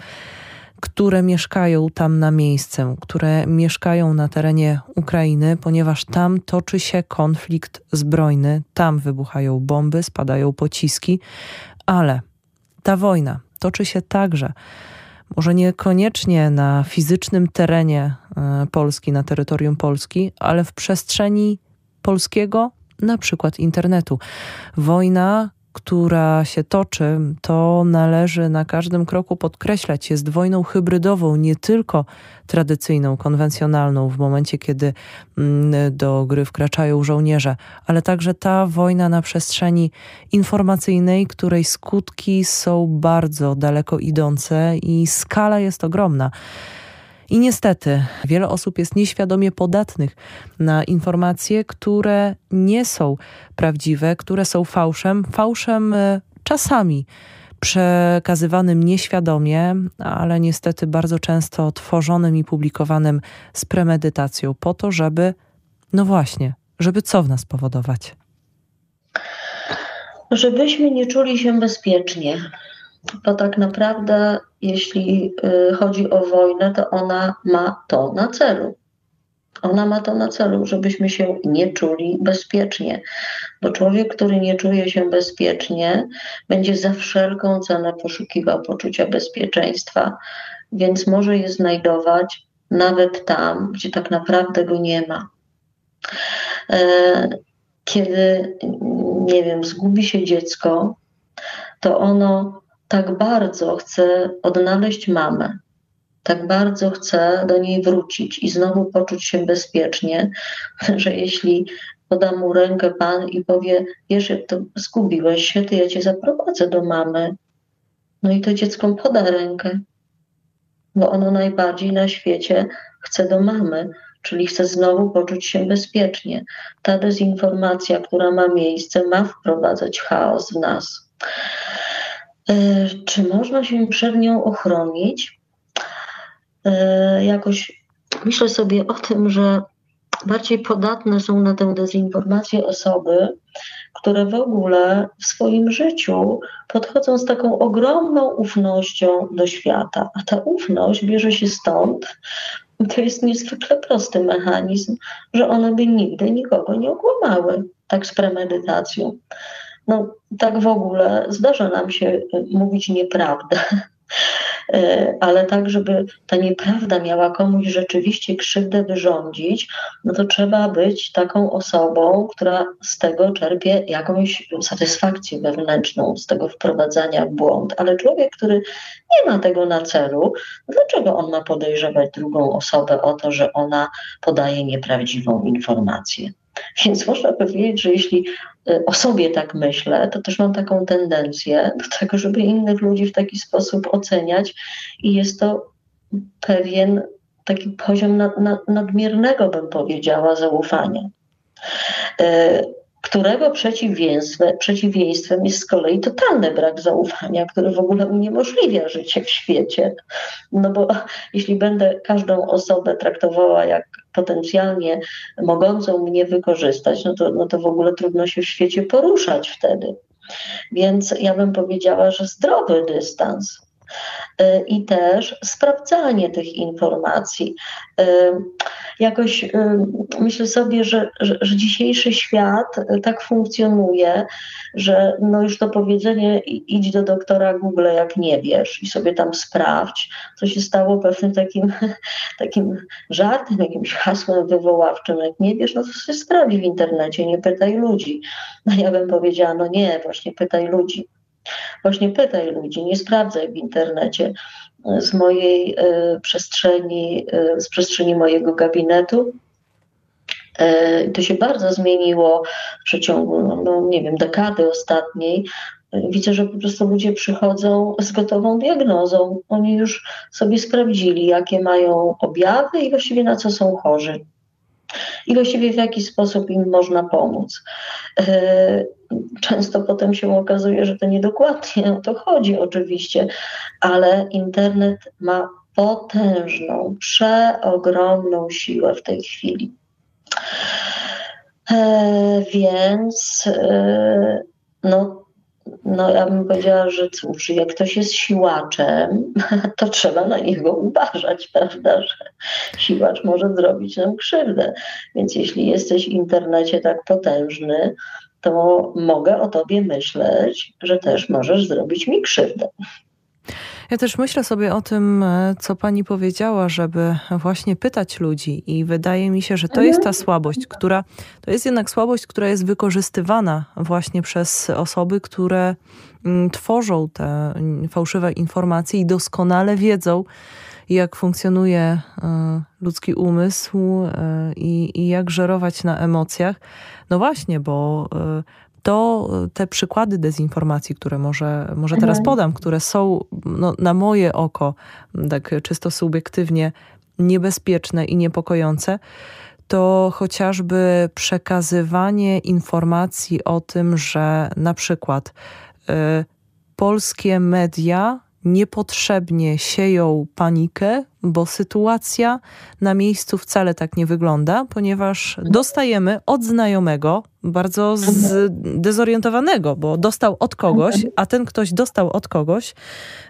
które mieszkają tam na miejsce, które mieszkają na terenie Ukrainy, ponieważ tam toczy się konflikt zbrojny, tam wybuchają bomby, spadają pociski, ale ta wojna toczy się także może niekoniecznie na fizycznym terenie e, Polski, na terytorium Polski, ale w przestrzeni polskiego, na przykład internetu. Wojna, która się toczy, to należy na każdym kroku podkreślać, jest wojną hybrydową, nie tylko tradycyjną, konwencjonalną, w momencie, kiedy mm, do gry wkraczają żołnierze, ale także ta wojna na przestrzeni informacyjnej, której skutki są bardzo daleko idące i skala jest ogromna. I niestety wiele osób jest nieświadomie podatnych na informacje, które nie są prawdziwe, które są fałszem, fałszem e, czasami przekazywanym nieświadomie, ale niestety bardzo często tworzonym i publikowanym z premedytacją, po to, żeby, no właśnie, żeby co w nas powodować? Żebyśmy nie czuli się bezpiecznie, bo tak naprawdę, jeśli y, chodzi o wojnę, to ona ma to na celu. Ona ma to na celu, żebyśmy się nie czuli bezpiecznie, bo człowiek, który nie czuje się bezpiecznie, będzie za wszelką cenę poszukiwał poczucia bezpieczeństwa, więc może je znajdować nawet tam, gdzie tak naprawdę go nie ma. E, kiedy, nie wiem, zgubi się dziecko, to ono tak bardzo chcę odnaleźć mamę, tak bardzo chcę do niej wrócić i znowu poczuć się bezpiecznie, że jeśli poda mu rękę pan i powie, wiesz, jak to zgubiłeś się, to ja cię zaprowadzę do mamy. No i to dziecko poda rękę, bo ono najbardziej na świecie chce do mamy, czyli chce znowu poczuć się bezpiecznie. Ta dezinformacja, która ma miejsce, ma wprowadzać chaos w nas. E, czy można się przed nią ochronić? E, jakoś myślę sobie o tym, że bardziej podatne są na tę dezinformację osoby, które w ogóle w swoim życiu podchodzą z taką ogromną ufnością do świata. A ta ufność bierze się stąd, to jest niezwykle prosty mechanizm, że one by nigdy nikogo nie okłamały, tak z premedytacją. No, tak w ogóle zdarza nam się y, mówić nieprawdę, y, ale tak, żeby ta nieprawda miała komuś rzeczywiście krzywdę wyrządzić, no to trzeba być taką osobą, która z tego czerpie jakąś satysfakcję wewnętrzną, z tego wprowadzania w błąd. Ale człowiek, który nie ma tego na celu, dlaczego on ma podejrzewać drugą osobę o to, że ona podaje nieprawdziwą informację? Więc można powiedzieć, że jeśli y, o sobie tak myślę, to też mam taką tendencję do tego, żeby innych ludzi w taki sposób oceniać i jest to pewien taki poziom nad, nad, nadmiernego, bym powiedziała, zaufania którego przeciwieństwem, przeciwieństwem jest z kolei totalny brak zaufania, który w ogóle uniemożliwia życie w świecie. No bo jeśli będę każdą osobę traktowała jak potencjalnie mogącą mnie wykorzystać, no to, no to w ogóle trudno się w świecie poruszać wtedy. Więc ja bym powiedziała, że zdrowy dystans i też sprawdzanie tych informacji. Y, jakoś myślę sobie, że, że, że, dzisiejszy świat y, tak funkcjonuje, że no już to powiedzenie idź do doktora Google jak nie wiesz i sobie tam sprawdź, co się stało pewnym takim, takim żartem, jakimś hasłem wywoławczym, jak nie wiesz, no to sobie sprawdź w internecie, nie pytaj ludzi. No ja bym powiedziała, no nie, właśnie pytaj ludzi. Właśnie pytaj ludzi, nie sprawdzaj w internecie z mojej e, przestrzeni, e, z przestrzeni mojego gabinetu. E, to się bardzo zmieniło w przeciągu, no, no, nie wiem, dekady ostatniej. Widzę, że po prostu ludzie przychodzą z gotową diagnozą. Oni już sobie sprawdzili, jakie mają objawy i właściwie na co są chorzy i właściwie w jaki sposób im można pomóc. E, często potem się okazuje, że to niedokładnie o to chodzi, oczywiście, ale internet ma potężną, przeogromną siłę w tej chwili. E, więc e, no, no ja bym powiedziała, że cóż, jak ktoś jest siłaczem, to trzeba na niego uważać, prawda, że siłacz może zrobić nam krzywdę. Więc jeśli jesteś w internecie tak potężny, to mogę o tobie myśleć, że też możesz zrobić mi krzywdę. Ja też myślę sobie o tym, e, co pani powiedziała, żeby właśnie pytać ludzi, i wydaje mi się, że to jest ta mhm. słabość, która to jest jednak słabość, która jest wykorzystywana właśnie przez osoby, które mm, tworzą te fałszywe informacje i doskonale wiedzą, jak funkcjonuje e, ludzki umysł e, i, i jak żerować na emocjach. No właśnie, bo to te przykłady dezinformacji, które może, może teraz mhm. podam, które są no, na moje oko, tak czysto subiektywnie, niebezpieczne i niepokojące, to chociażby przekazywanie informacji o tym, że na przykład y, polskie media niepotrzebnie sieją panikę, bo sytuacja na miejscu wcale tak nie wygląda, ponieważ dostajemy od znajomego, bardzo zdezorientowanego, bo dostał od kogoś, a ten ktoś dostał od kogoś.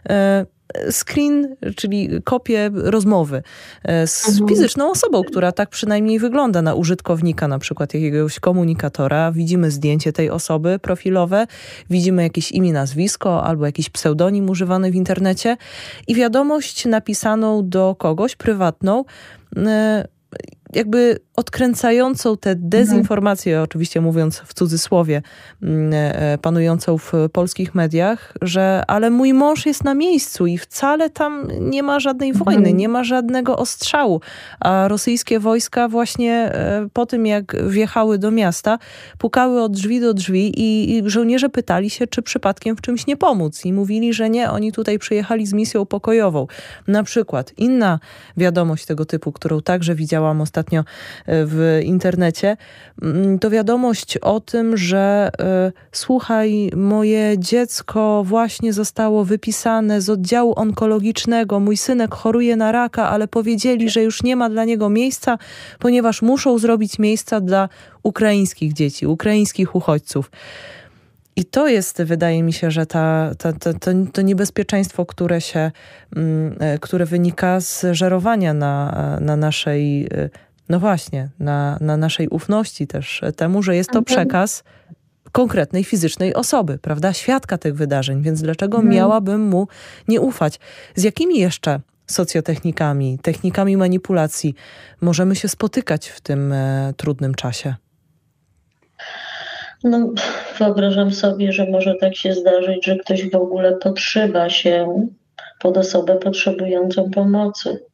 E, screen, czyli kopię rozmowy e, z mhm. fizyczną osobą, która tak przynajmniej wygląda na użytkownika, na przykład jakiegoś komunikatora. Widzimy zdjęcie tej osoby profilowe, widzimy jakieś imię, nazwisko albo jakiś pseudonim używany w internecie i wiadomość napisaną do kogoś, prywatną, e, jakby odkręcającą tę dezinformację, mhm. oczywiście mówiąc w cudzysłowie, mm, e, panującą w polskich mediach, że ale mój mąż jest na miejscu i wcale tam nie ma żadnej mhm. wojny, nie ma żadnego ostrzału. A rosyjskie wojska właśnie e, po tym, jak wjechały do miasta, pukały od drzwi do drzwi i, i żołnierze pytali się, czy przypadkiem w czymś nie pomóc. I mówili, że nie, oni tutaj przyjechali z misją pokojową. Na przykład inna wiadomość tego typu, którą także widziałam ostatnio w internecie, mm, to wiadomość o tym, że e, słuchaj, moje dziecko właśnie zostało wypisane z oddziału onkologicznego, mój synek choruje na raka, ale powiedzieli, że już nie ma dla niego miejsca, ponieważ muszą zrobić miejsca dla ukraińskich dzieci, ukraińskich uchodźców. I to jest, wydaje mi się, że ta, ta, ta, to, to niebezpieczeństwo, które się, mm, e, które wynika z żerowania na, na naszej e, no właśnie, na, na naszej ufności też temu, że jest to mhm. przekaz konkretnej fizycznej osoby, prawda? Świadka tych wydarzeń, więc dlaczego mhm. miałabym mu nie ufać? Z jakimi jeszcze socjotechnikami, technikami manipulacji możemy się spotykać w tym e, trudnym czasie? No, wyobrażam sobie, że może tak się zdarzyć, że ktoś w ogóle podszywa się pod osobę potrzebującą pomocy.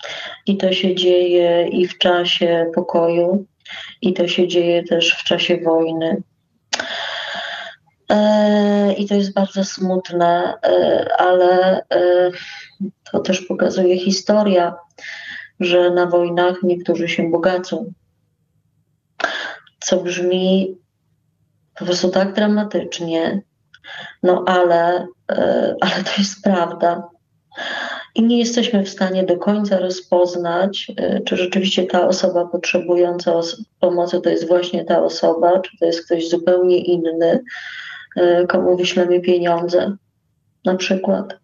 I to się dzieje i w czasie pokoju, i to się dzieje też w czasie wojny. E, I to jest bardzo smutne, e, ale e, to też pokazuje historia. że na wojnach niektórzy się bogacą. Co brzmi po prostu tak dramatycznie, no ale, ale to jest prawda. I nie jesteśmy w stanie do końca rozpoznać, e, czy rzeczywiście ta osoba potrzebująca pomocy to jest właśnie ta osoba, czy to jest ktoś zupełnie inny, e, komu wyślemy pieniądze, na przykład.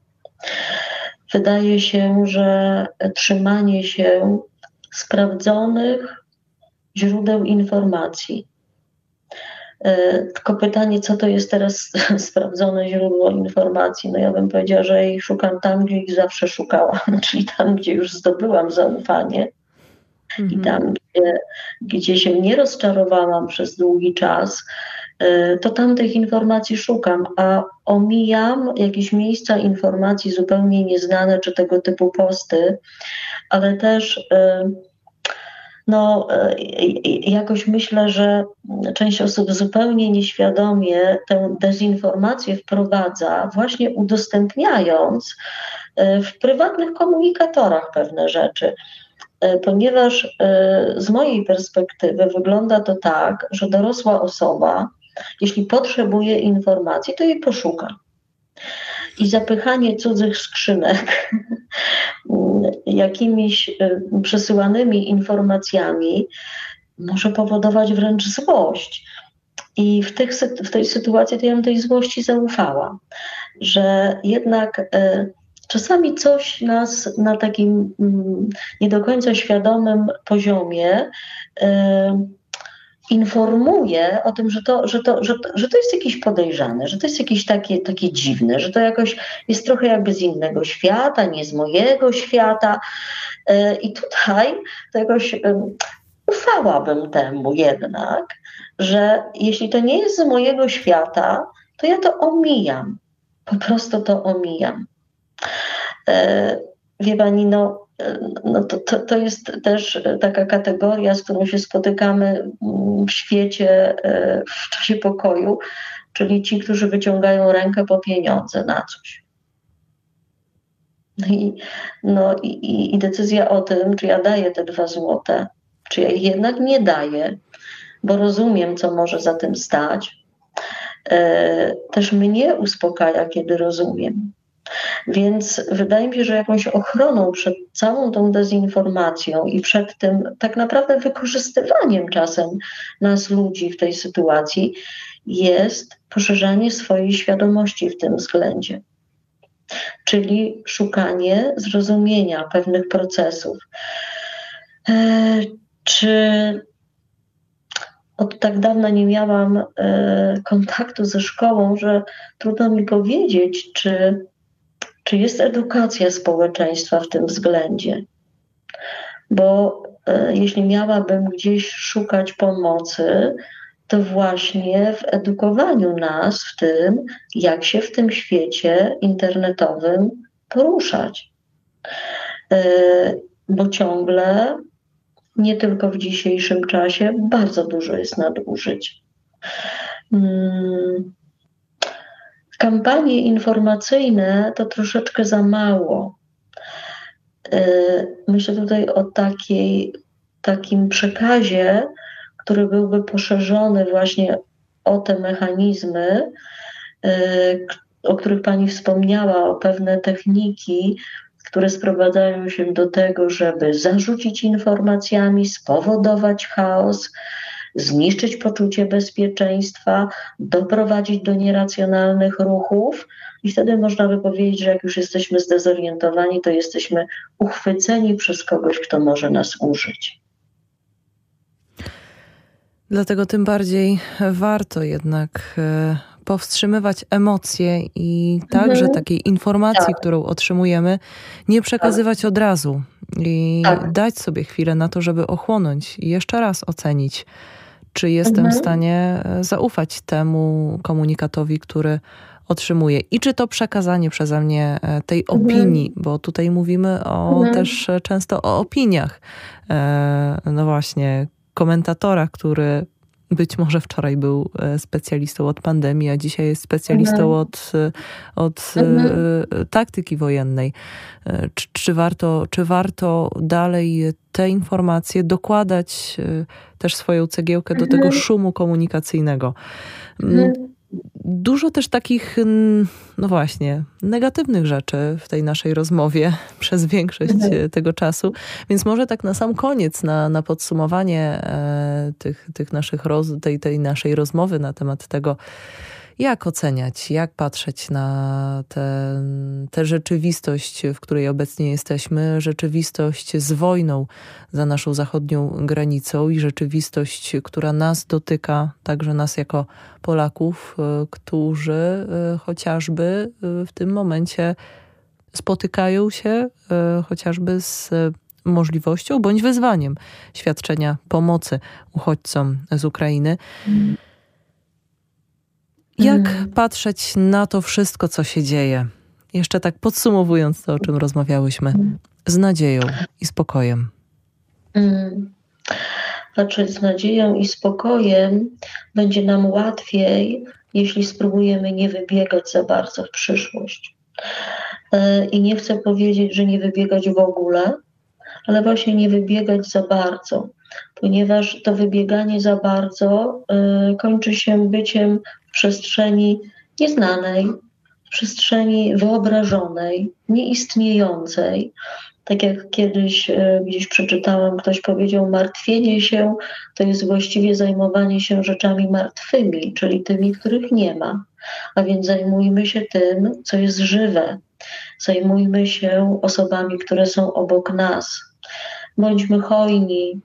Wydaje się, że trzymanie się sprawdzonych źródeł informacji, tylko pytanie, co to jest teraz sprawdzone źródło informacji? No ja bym powiedziała, że ich szukam tam, gdzie ich zawsze szukałam, czyli tam, gdzie już zdobyłam zaufanie mhm. i tam, gdzie, gdzie się nie rozczarowałam przez długi czas, e, to tam tych informacji szukam, a omijam jakieś miejsca informacji zupełnie nieznane, czy tego typu posty, ale też. Yy, no e, jakoś myślę, że część osób zupełnie nieświadomie tę dezinformację wprowadza, właśnie udostępniając e, w prywatnych komunikatorach pewne rzeczy. E, ponieważ z mojej perspektywy wygląda to tak, że dorosła osoba, jeśli potrzebuje informacji, to jej poszuka i zapychanie cudzych skrzynek jakimiś y, przesyłanymi informacjami może powodować wręcz złość. I w, tych, w tej sytuacji to ja bym tej złości zaufała, że jednak y, czasami coś nas na takim mm, nie do końca świadomym poziomie y, informuje o tym, że to, że, to, że, to, że to jest jakieś podejrzane, że to jest jakieś takie, takie dziwne, że to jakoś jest trochę jakby z innego świata, nie z mojego świata. E, I tutaj to jakoś ufałabym temu jednak, że jeśli to nie jest z mojego świata, to ja to omijam. Po prostu to omijam. E, wie pani, no, no to, to, to jest też taka kategoria, z którą się spotykamy w świecie e, w czasie pokoju, czyli ci, którzy wyciągają rękę po pieniądze na coś. No i, no i, i decyzja o tym, czy ja daję te dwa złote, czy ja ich jednak nie daję, bo rozumiem, co może za tym stać, e, też mnie uspokaja, kiedy rozumiem. Więc wydaje mi się, że jakąś ochroną przed całą tą dezinformacją i przed tym tak naprawdę wykorzystywaniem czasem nas ludzi w tej sytuacji jest poszerzanie swojej świadomości w tym względzie. Czyli szukanie zrozumienia pewnych procesów. E, czy od tak dawna nie miałam e, kontaktu ze szkołą, że trudno mi powiedzieć, czy czy jest edukacja społeczeństwa w tym względzie? Bo e, jeśli miałabym gdzieś szukać pomocy, to właśnie w edukowaniu nas w tym, jak się w tym świecie internetowym poruszać. E, bo ciągle, nie tylko w dzisiejszym czasie, bardzo dużo jest nadużyć. Hmm kampanie informacyjne to troszeczkę za mało. E, myślę tutaj o takiej, takim przekazie, który byłby poszerzony właśnie o te mechanizmy, e, o których Pani wspomniała, o pewne techniki, które sprowadzają się do tego, żeby zarzucić informacjami, spowodować chaos, zniszczyć poczucie bezpieczeństwa, doprowadzić do nieracjonalnych ruchów. I wtedy można by powiedzieć, że jak już jesteśmy zdezorientowani, to jesteśmy uchwyceni przez kogoś, kto może nas użyć. Dlatego tym bardziej warto jednak e, powstrzymywać emocje i także mhm. takiej informacji, tak. którą otrzymujemy, nie przekazywać tak. od razu i tak. dać sobie chwilę na to, żeby ochłonąć i jeszcze raz ocenić czy jestem mhm. w stanie e, zaufać temu komunikatowi, który otrzymuję. I czy to przekazanie przeze mnie e, tej mhm. opinii, bo tutaj mówimy o, mhm. też często o opiniach, e, no właśnie, komentatora, który być może wczoraj był e, specjalistą od pandemii, a dzisiaj jest specjalistą mhm. od, e, od mhm. taktyki wojennej. Czy, czy, warto, czy warto dalej te informacje dokładać też swoją cegiełkę do tego mhm. szumu komunikacyjnego? Dużo też takich, no właśnie, negatywnych rzeczy w tej naszej rozmowie przez większość mhm. tego czasu. Więc może tak na sam koniec, na, na podsumowanie e, tych, tych naszych roz, tej, tej naszej rozmowy na temat tego, jak oceniać, jak patrzeć na tę rzeczywistość, w której obecnie jesteśmy, rzeczywistość z wojną za naszą zachodnią granicą i rzeczywistość, która nas dotyka, także nas jako Polaków, e, którzy e, chociażby e, w tym momencie spotykają się chociażby z możliwością bądź wyzwaniem świadczenia pomocy uchodźcom z Ukrainy. Mm. Jak mm. patrzeć na to wszystko, co się dzieje? Jeszcze tak podsumowując to, o czym rozmawiałyśmy, mm. z nadzieją i spokojem. Mm. Patrzeć z nadzieją i spokojem będzie nam łatwiej, jeśli spróbujemy nie wybiegać za bardzo w przyszłość. E, I nie chcę powiedzieć, że nie wybiegać w ogóle, ale właśnie nie wybiegać za bardzo, ponieważ to wybieganie za bardzo y, kończy się byciem przestrzeni nieznanej, w przestrzeni wyobrażonej, nieistniejącej. Tak jak kiedyś e, gdzieś przeczytałem, ktoś powiedział, martwienie się to jest właściwie zajmowanie się rzeczami martwymi, czyli tymi, których nie ma. A więc zajmujmy się tym, co jest żywe. Zajmujmy się osobami, które są obok nas. Bądźmy hojni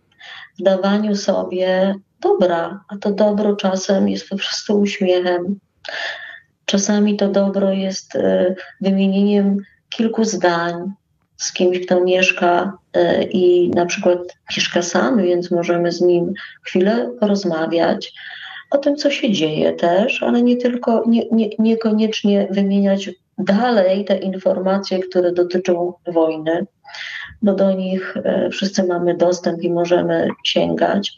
w dawaniu sobie dobra, a to dobro czasem jest po prostu uśmiechem. Czasami to dobro jest e, wymienieniem kilku zdań z kimś, kto mieszka e, i na przykład mieszka sam, więc możemy z nim chwilę porozmawiać o tym, co się dzieje też, ale nie tylko, nie, nie, niekoniecznie wymieniać dalej te informacje, które dotyczą wojny, bo do nich e, wszyscy mamy dostęp i możemy sięgać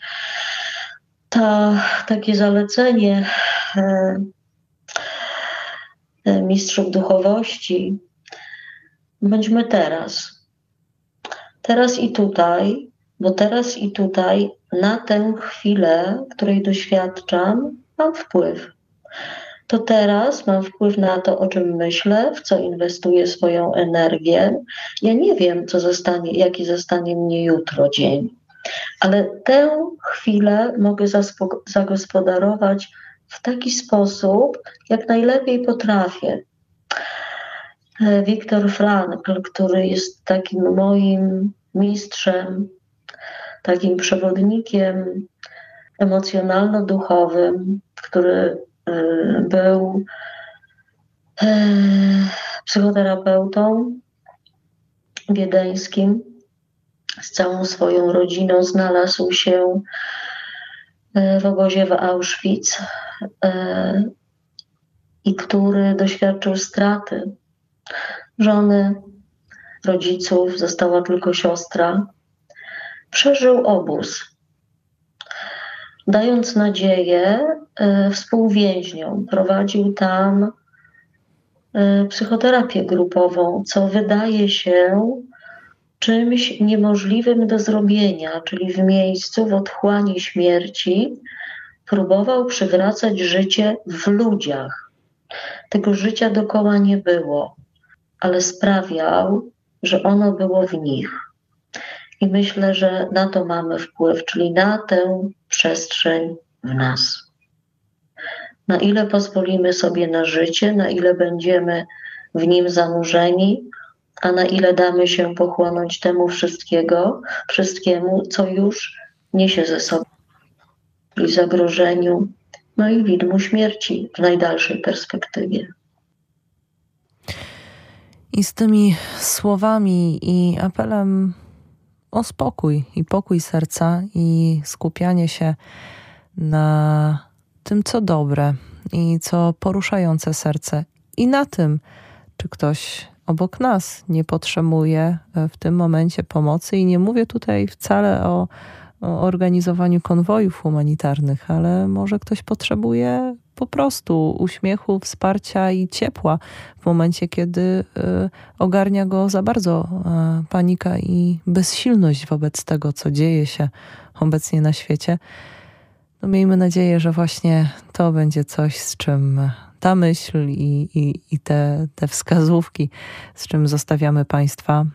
ta, takie zalecenie e, e, mistrzów duchowości, bądźmy teraz. Teraz i tutaj, bo teraz i tutaj na tę chwilę, której doświadczam, mam wpływ. To teraz mam wpływ na to, o czym myślę, w co inwestuję swoją energię. Ja nie wiem, co zostanie, jaki zostanie mnie jutro dzień ale tę chwilę mogę zagospodarować w taki sposób, jak najlepiej potrafię. E, Wiktor Frankl, który jest takim moim mistrzem, takim przewodnikiem emocjonalno-duchowym, który był e, psychoterapeutą wiedeńskim, z całą swoją rodziną znalazł się e, w obozie w Auschwitz i który doświadczył straty. Żony, rodziców, została tylko siostra. Przeżył obóz, dając nadzieję współwięźniom. Prowadził tam psychoterapię grupową, co wydaje się czymś niemożliwym do zrobienia, czyli w miejscu, w otchłani śmierci, próbował przywracać życie w ludziach. Tego życia dokoła nie było, ale sprawiał, że ono było w nich. I myślę, że na to mamy wpływ, czyli na tę przestrzeń w nas. Na ile pozwolimy sobie na życie, na ile będziemy w nim zanurzeni, a na ile damy się pochłonąć temu wszystkiego, wszystkiemu, co już niesie ze sobą i zagrożeniu, no i widmu śmierci w najdalszej perspektywie. I z tymi słowami i apelem o spokój i pokój serca i skupianie się na tym, co dobre i co poruszające serce, i na tym, czy ktoś obok nas nie potrzebuje e, w tym momencie pomocy i nie mówię tutaj wcale o, o organizowaniu konwojów humanitarnych, ale może ktoś potrzebuje po prostu uśmiechu, wsparcia i ciepła w momencie, kiedy y, ogarnia go za bardzo y, panika i bezsilność wobec tego, co dzieje się obecnie na świecie. No miejmy nadzieję, że właśnie to będzie coś, z czym ta myśl i, i, i te, te wskazówki, z czym zostawiamy Państwa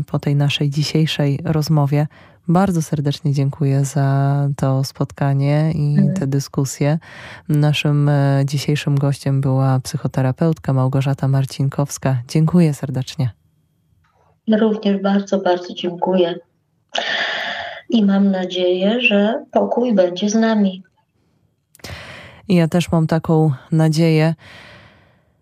y, po tej naszej dzisiejszej rozmowie. Bardzo serdecznie dziękuję za to spotkanie i mhm. tę dyskusję. Naszym e, dzisiejszym gościem była psychoterapeutka Małgorzata Marcinkowska. Dziękuję serdecznie. Również bardzo, bardzo dziękuję. I mam nadzieję, że pokój będzie z nami. Ja też mam taką nadzieję.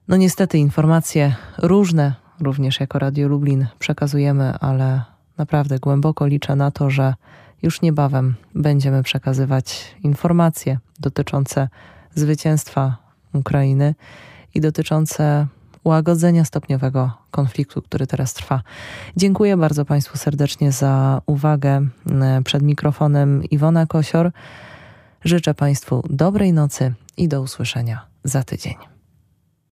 No niestety informacje różne, również jako Radio Lublin przekazujemy, ale Naprawdę głęboko liczę na to, że już niebawem będziemy przekazywać informacje dotyczące zwycięstwa Ukrainy i dotyczące łagodzenia stopniowego konfliktu, który teraz trwa. Dziękuję bardzo Państwu serdecznie za uwagę. Przed mikrofonem Iwona Kosior. Życzę Państwu dobrej nocy i do usłyszenia za tydzień.